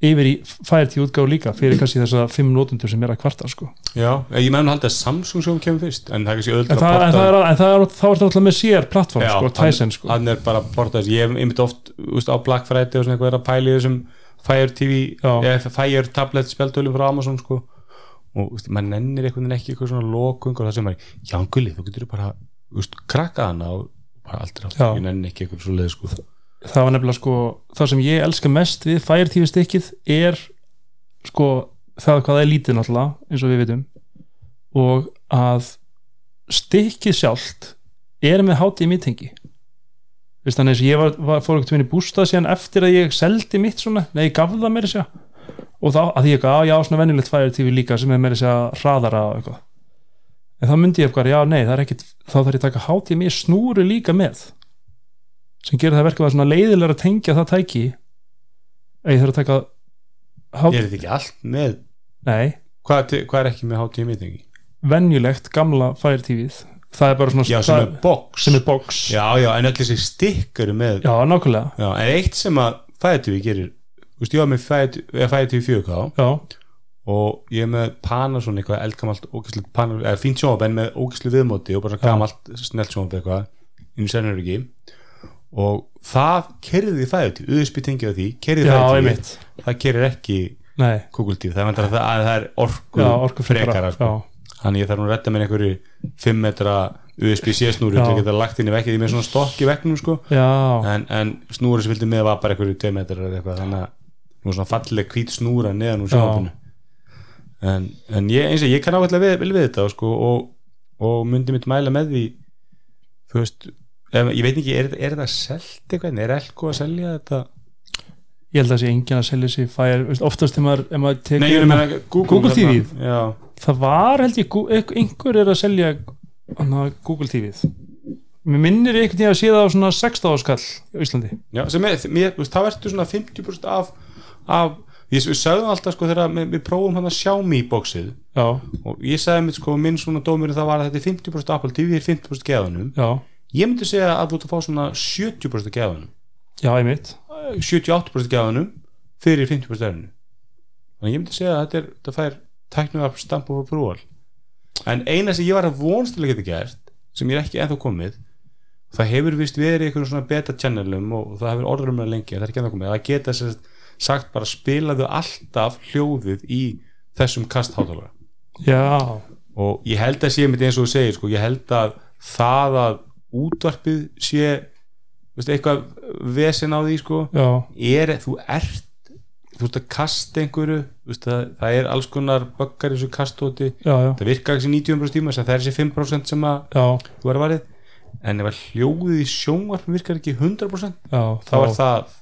yfir í Fire TV útgáfu líka fyrir kannski þessa fimm nótundur sem er að kvarta sko. já, ég meðan haldi að Samsung sjón kemur fyrst en það er kannski en, öðvöld það, en, það er, en það er, þá er það náttúrulega með sér plattform sko, Tyson sko. hann er bara portað ég hef einmitt oft úst, á Black Friday og svona eitthvað er að pæli þessum Fire TV eða Fire tablet spjaldölum frá Amazon sko og úst, maður nennir einhvern veginn ekki eitthvað svona lokung og það sem maður, já gulli, þú getur bara úst, krakkað hana og bara aldrei átt ég nenni ekki eitthvað svo leið sko það var nefnilega sko það sem ég elska mest við TV stikkið er sko það hvað það er lítið náttúrulega eins og við vitum og að stikkið sjálft er með tengi Vist, þannig að ég var, var, fór ekkert minni bústað síðan eftir að ég seldi mitt svona nei, ég gaf það meira sér og þá að ég gaf, já, svona venjulegt TV líka sem er meira sér hraðara og eitthvað. En þá myndi ég eitthvað, já, nei, það er ekkit þá þarf ég að taka HDMI snúru líka með sem gerir það verkum að svona leiðilega að tengja það tæki að ég þarf að taka er H- þetta ekki allt með nei, hvað, hvað er ekki með HDMI tengi? venjulegt gamla Fire TV-ð það er bara svona já, sem er box. sem er box. Já, já, en öll þessi stikk eru með já, nákvæmlega. Já, en eitt sem að Fire TV gerir þú veist, ég var með Fire TV 4K já, og ég er með Panasonic eitthvað eldgamalt sjónvap en með ógæslega viðmóti og bara gamalt snelt sjónvap eitthvað. Inn í sennur ekki og það kerði Fire TV, USB tengið á því kerði Fire TV, einmitt. Það kerir ekki TV, það það, að það er orku, já, orku frekara sko. þannig ég þarf nú að retta með einhverju 5 metra USB-C snúru Já. til að geta lagt inn í vekkið, með svona stokk í vekknum sko. En, en snúra sem fylgdi með var bara einhverju 2 metrar eða eitthvað þannig að nú svona falleg hvít snúra neðan úr Já. sjónvapinu en, en ég, eins og ég kann við, vel við þetta sko, og, og myndi mitt mæla með því þú veist ég veit ekki, er, er þetta selt eitthvað? Er Elko að selja þetta? Ég held að það sé enginn að selja sér Fire, oftast þegar maður, maður tekur Nei, ég er með Google, Google þarna. TV. Já, það var held ég, einhver er að selja Google TV-ð mér minnir einhvern veginn að sé það á svona 16 áskall í Íslandi. Já er, mér, það verður svona 50% af, af ég við sagðum alltaf sko þegar við, við prófum hann að Xiaomi bóksið já, og ég sagði mitt sko minn svona dómurinn það var að þetta er 50% Apple TV er 50% geðanum. Já, ég myndi segja að þú ert að fá svona 70% geðanum já, einmitt. 78% geðanum fyrir 50% erinu. Þannig ég myndi segja að þetta, er, þetta fær tæknuðar stamp og brúal en eina sem ég var að vonst til að geta gert sem ég er ekki ennþá komið það hefur vist verið einhvern svona beta channelum og það hefur orður um það lengi það er ekki ennþá komið, það geta sagt sagt bara spilaðu alltaf hljóðið í þessum kasthátalara. Já, og ég held að sé mitt eins og þú segir sko, ég held að það að útvarpið sé veist, eitthvað vesen á því sko, er, þú ert þú ert að kasta einhverju veist, það, það er alls konar böggar í þessu kastóti, já, já, það virkar ekki 90% tíma að það er þessi 5% sem að já, þú er að varið en ef að hljóðið í sjónvarpum virkar ekki 100% já þá er það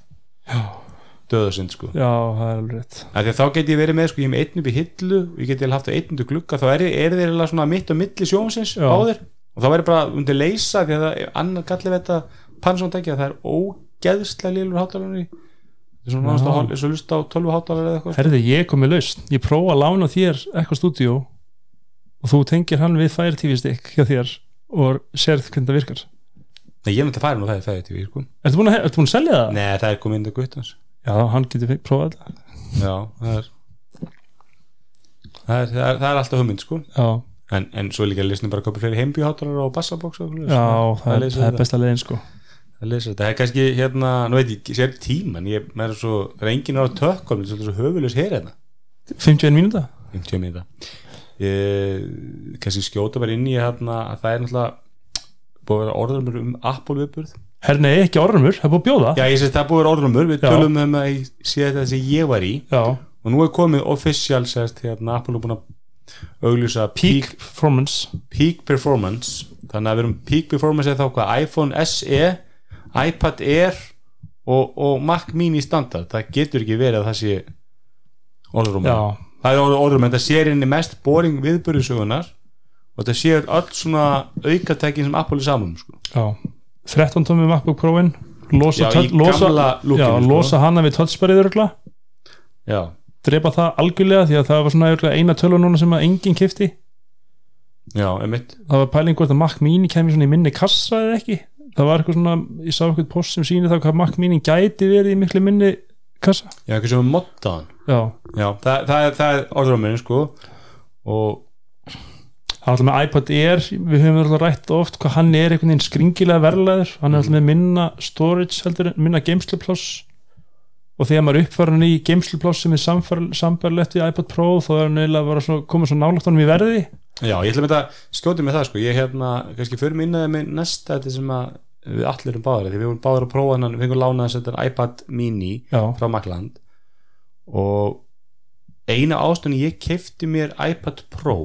döðasind sko. Já, það er alveg rétt. Að þá get ég verið með sko, ég er með einn upp í hillu og ég get ég haft það einn undir glugga þá er, er þeir eiginlega svona mitt á milli sjónsins Já. báðir og þá verður bara undir leysa því að það er annar gallið þetta pannsóndæki að það er ógeðslega lélur hátalarni er Já. náttúrulega hol- eins og lusta á 12 hátalar eða eitthvað sko. Herði, ég kom með lausn, ég prófa að lána þér eitthvað stúdíó og þú tengir hann við Fire TV stick hjá þér og sérð hvernig það virkar Nei, ég er náttúrulega farin og það er fæðið tífi sko. Ertu búin að, að selja það? Nei, það er komið inn á guttans Já, hann getur prófað þetta Já, það er það er, það er, það er en, en svo er líka að lesna bara að köpa fleiri heimbíhátalar og bassabóks og svoleiðis. já, það, er, það er besta leiðin sko. Að lesa þetta, það er kannski hérna, nú veit ég, sér tíman ég með svo, það er enginn ára tökkum þetta er svolítið svo höfulegs hér hérna. 51 mínúta? 50 mínúta. Kannski skjóta bara inn í hérna að það er náttúrulega búið að vera orðrumur um Apple viðburð Herði, nei, ekki orðumur, það er búið að bjóða. Já, ég sést það er búið að vera orðrumur, við tölum um að ég sé þetta sem ég var í. Já, og nú er komið official sérst, hérna, Apple er búin að auglýsa peak peak, performance. Peak performance. Þannig að við erum peak performance eða þá hvað? iPhone SE, iPad Air og, og Mac Mini standard. Það getur ekki verið að það sé orðrumur Já, það er orðið orðum en það sér inn í mest boring viðbyrðisögunar og það sér öll svona aukatækin sem Apple er saman sko. já. 13 tómi MacBook Pro-in losa, Já, losa, já, sko. losa hana við touchbarið örgla já, drepa það algjörlega því að það var svona eina tölu núna sem að enginn kifti já, emitt það var pæling hvort að Mac Mini kemur svona í minni kassa eða ekki. Það var eitthvað svona, ég sá eitthvað post sem sýnir það hvað Mac Mini gæti verið í miklu minni kassa. Já, eitthvað sem er moddaðan. Já, já, það, það, er, það er orðrumurinn sko. Og hann er alltaf með iPad Air við höfum alltaf rætt oft hvað hann er einhvern veginn skringilega verðlæður. Hann er alltaf með minna storage heldur minna geimslupláss og þegar maður uppfæra hann í geimslupláss sem er samfærlegt við iPad Pro þá er hann eiginlega bara svo, komið svo nálægt honum í verði. Já, ég ætla með þetta skjótið með það sko, ég hérna, kannski fyrir mig inn að með næsta þetta sem að við allir erum báðir því við vorum báðir að prófa hann, við fengum lánað að iPad mini já, frá Macland og eina ástunni ég kefti mér iPad Pro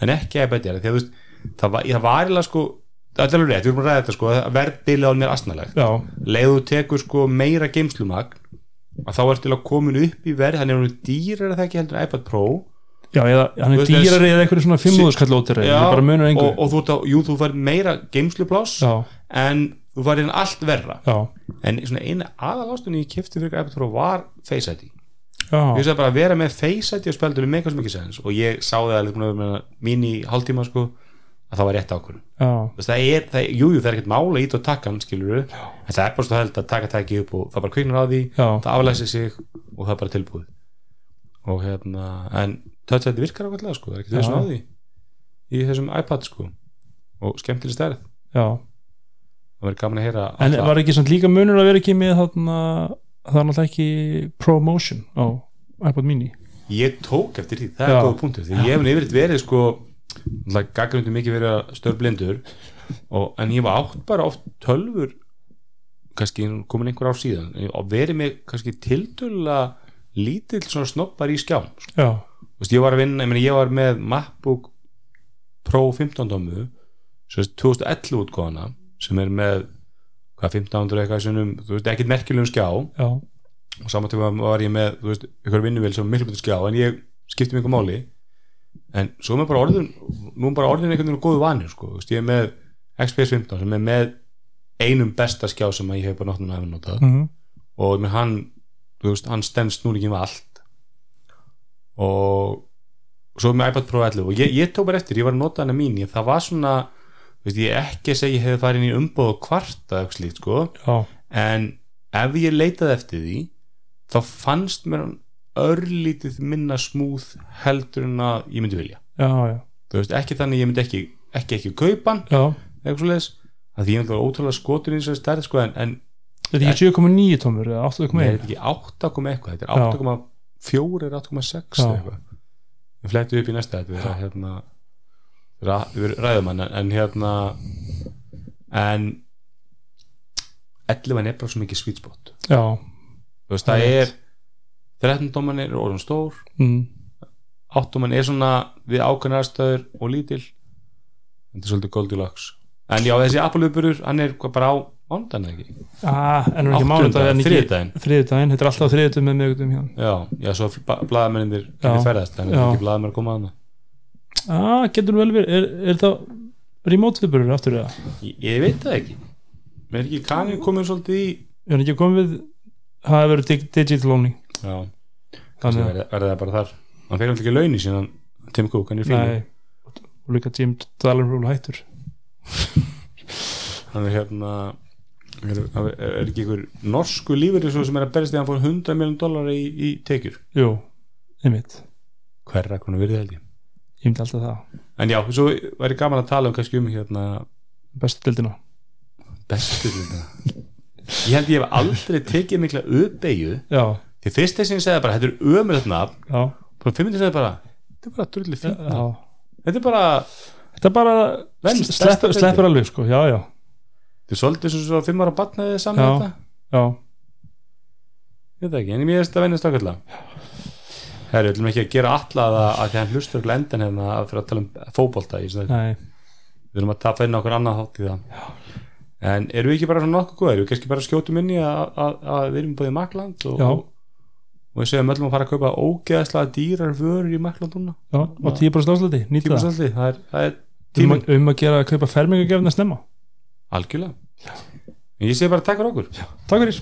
en ekki iPad Air því að þú veist, það var, það var eiginlega sko það er alveg rétt, við erum að ræða þetta sko að verðbilið á mér asnalegt. Leiðu tekur sko meira geimslumagn að þá ertu að komin upp í verð. Að hún er dýrar það ekki heldur en iPad Pro? Já eða, hann er dýrari eða eitthvað svona 500 skall ótir Já, bara munur og, og þú, að, jú, þú fær meira geimslupláss já, en þú fær inn allt verra. Já, en svona eina aðal ástunni ég kefti fyrir iPad Pro var Face ID ég veist að bara að vera með Face ID og spjaldunum sem ekki sens. Og ég sá það alveg að mín í hálftíma sko að það var rétt ákvörðun. Það er, það, jú, jú, það er ekkert mála ít og taka hann skilur en það er bara svo held að taka tæki upp og það bara kviknar á því, Já. það aflæsi sig og það er bara tilbúið. Og hérna, en touch ID virkar ákveðlega sko, það er ekki þess að því í þessum iPad sko og skemmtileg stærð, já. Það verður gaman að heyra en alla- var ekki samt líka munur að vera ekki með þarna, það er náttúrulega ekki promotion á iPod mini? Ég tók eftir því, það er góð punktur því ég hef yfirleitt verið sko gaggrundu mikið verið að störblindur og, en ég var átt bara oft tölfur kannski komin einhver ár síðan og verið með kannski tiltölulega lítill svona snoppar í skjám sko. veist, ég var að vinna, ég, meni, ég var með MacBook Pro 15 tómu sem er 2011 útgóðana sem er með hvað 1500 eitthvað sem þú veist, ekkert merkilegum skjá. Já, og saman tíma var ég með þú veist, ykkur vinnuvel sem var miklu betur skjá en ég skipti mig ykkur máli en svo er maður bara orðin nú er bara orðin einhvern veginn góðu vanir sko. Ég er með XPS 15 sem er með einum besta skjá sem ég hef bara náttúrulega hefði notað. Mhm, og ég með hann þú veist, hann stendst nú ekki með allt. Og svo með iPad Pro 11 og ég, ég tók bara eftir, ég var að nota hana mín það var svona, veist, ég ekki að segja ég hefði farið inn í umbóð og kvarta slíkt sko, já, en ef ég leitaði eftir því þá fannst mér hann örlítið minna smúð heldur en að ég myndi vilja. Já, já, þú veist, ekki þannig að ég myndi ekki ekki ekki kaupa hann, já. eitthvað svo leiðis að því ég myndi vera ótrúlega skotur í þessari stærð sko, en, en Þetta er ekki 7,9 tómur eða 8,1 Nei, þetta er ekki 8 koma eitthvað þetta er 8,4 eða 8,6 Já. eða eitthvað. Við flættum upp í næsta þetta er að hérna ra, við ræðum hann en hérna en 11 er bara svo mikið veist það er 13 dóman er orðan stór. Mm, 8 dóman er svona við ákveðnar aðstöður og lítil. Þetta er svolítið Goldilocks. En já þessi Apple-uppurur hann er bara á mándan ekki? Ah, en er ekki ekki þriðjudaginn. þriðjudaginn, þetta er alltaf þriðjudaginn með miðugdum hjá já, já svo blaðamennindir Já. getur ferðast þannig að ekki blaðamenn að koma að hana ah, getur vel verið, er, er það remote viðburður aftur eða? Ég, ég veit það ekki. Mér er ekki kanið komin svolítið í Er hann ekki komið það hefur verið dig, digital only Já, kannski verði það bara þar. Hann fyrir alltaf ekki launi síðan Tim Cook, hann er fínu. Og líka Jim Dalrymple hættur. Hann er hérna er, er, ekki einhver norsku lífur sem er að berist að hann fór 100 miljón dólar í, í tekjur? Jú, einmitt, Hverra, hvernig verið held ég? Ég myndi alltaf það. En já, svo væri gaman að tala um kannski um hérna bestu dildina bestu þetta Ég held ég hef aldrei tekið mikla uppeyju Já, Því fyrst þess að ég segði bara, þetta er ömulegt nafn. Já, Bara fimm minnir segði bara, þetta er bara já. nafn. Þetta er bara, Þetta er bara Vel, sleppur, sleppur alveg sko, já, já. Þetta er svolítið svo, svo fimm ára batnaði saman Já. þetta? Já, Ég veit ekki, en ég veist að vennast ákveðlega Herri, við ætlum ekki að gera alla að, að því hann hlustur ekki endan hérna að fyrir að tala um fótbolta í nei, Við erum að tapa inn okkur annað þátt í það. En erum við ekki bara svona nokkuð góðir? Við kannski bara skjótum inn í að, að, að við erum í Makland og, Já. Og við segjum öllum að fara að kaupa ógeðslega dýrar vörur í já, og 10% áslæti, nýta það. það er, það er um, að- um að gera að kaupa fermingagefna snemma. Algjörlega. En ég segi bara takk fyrir okkur. Takk fyrir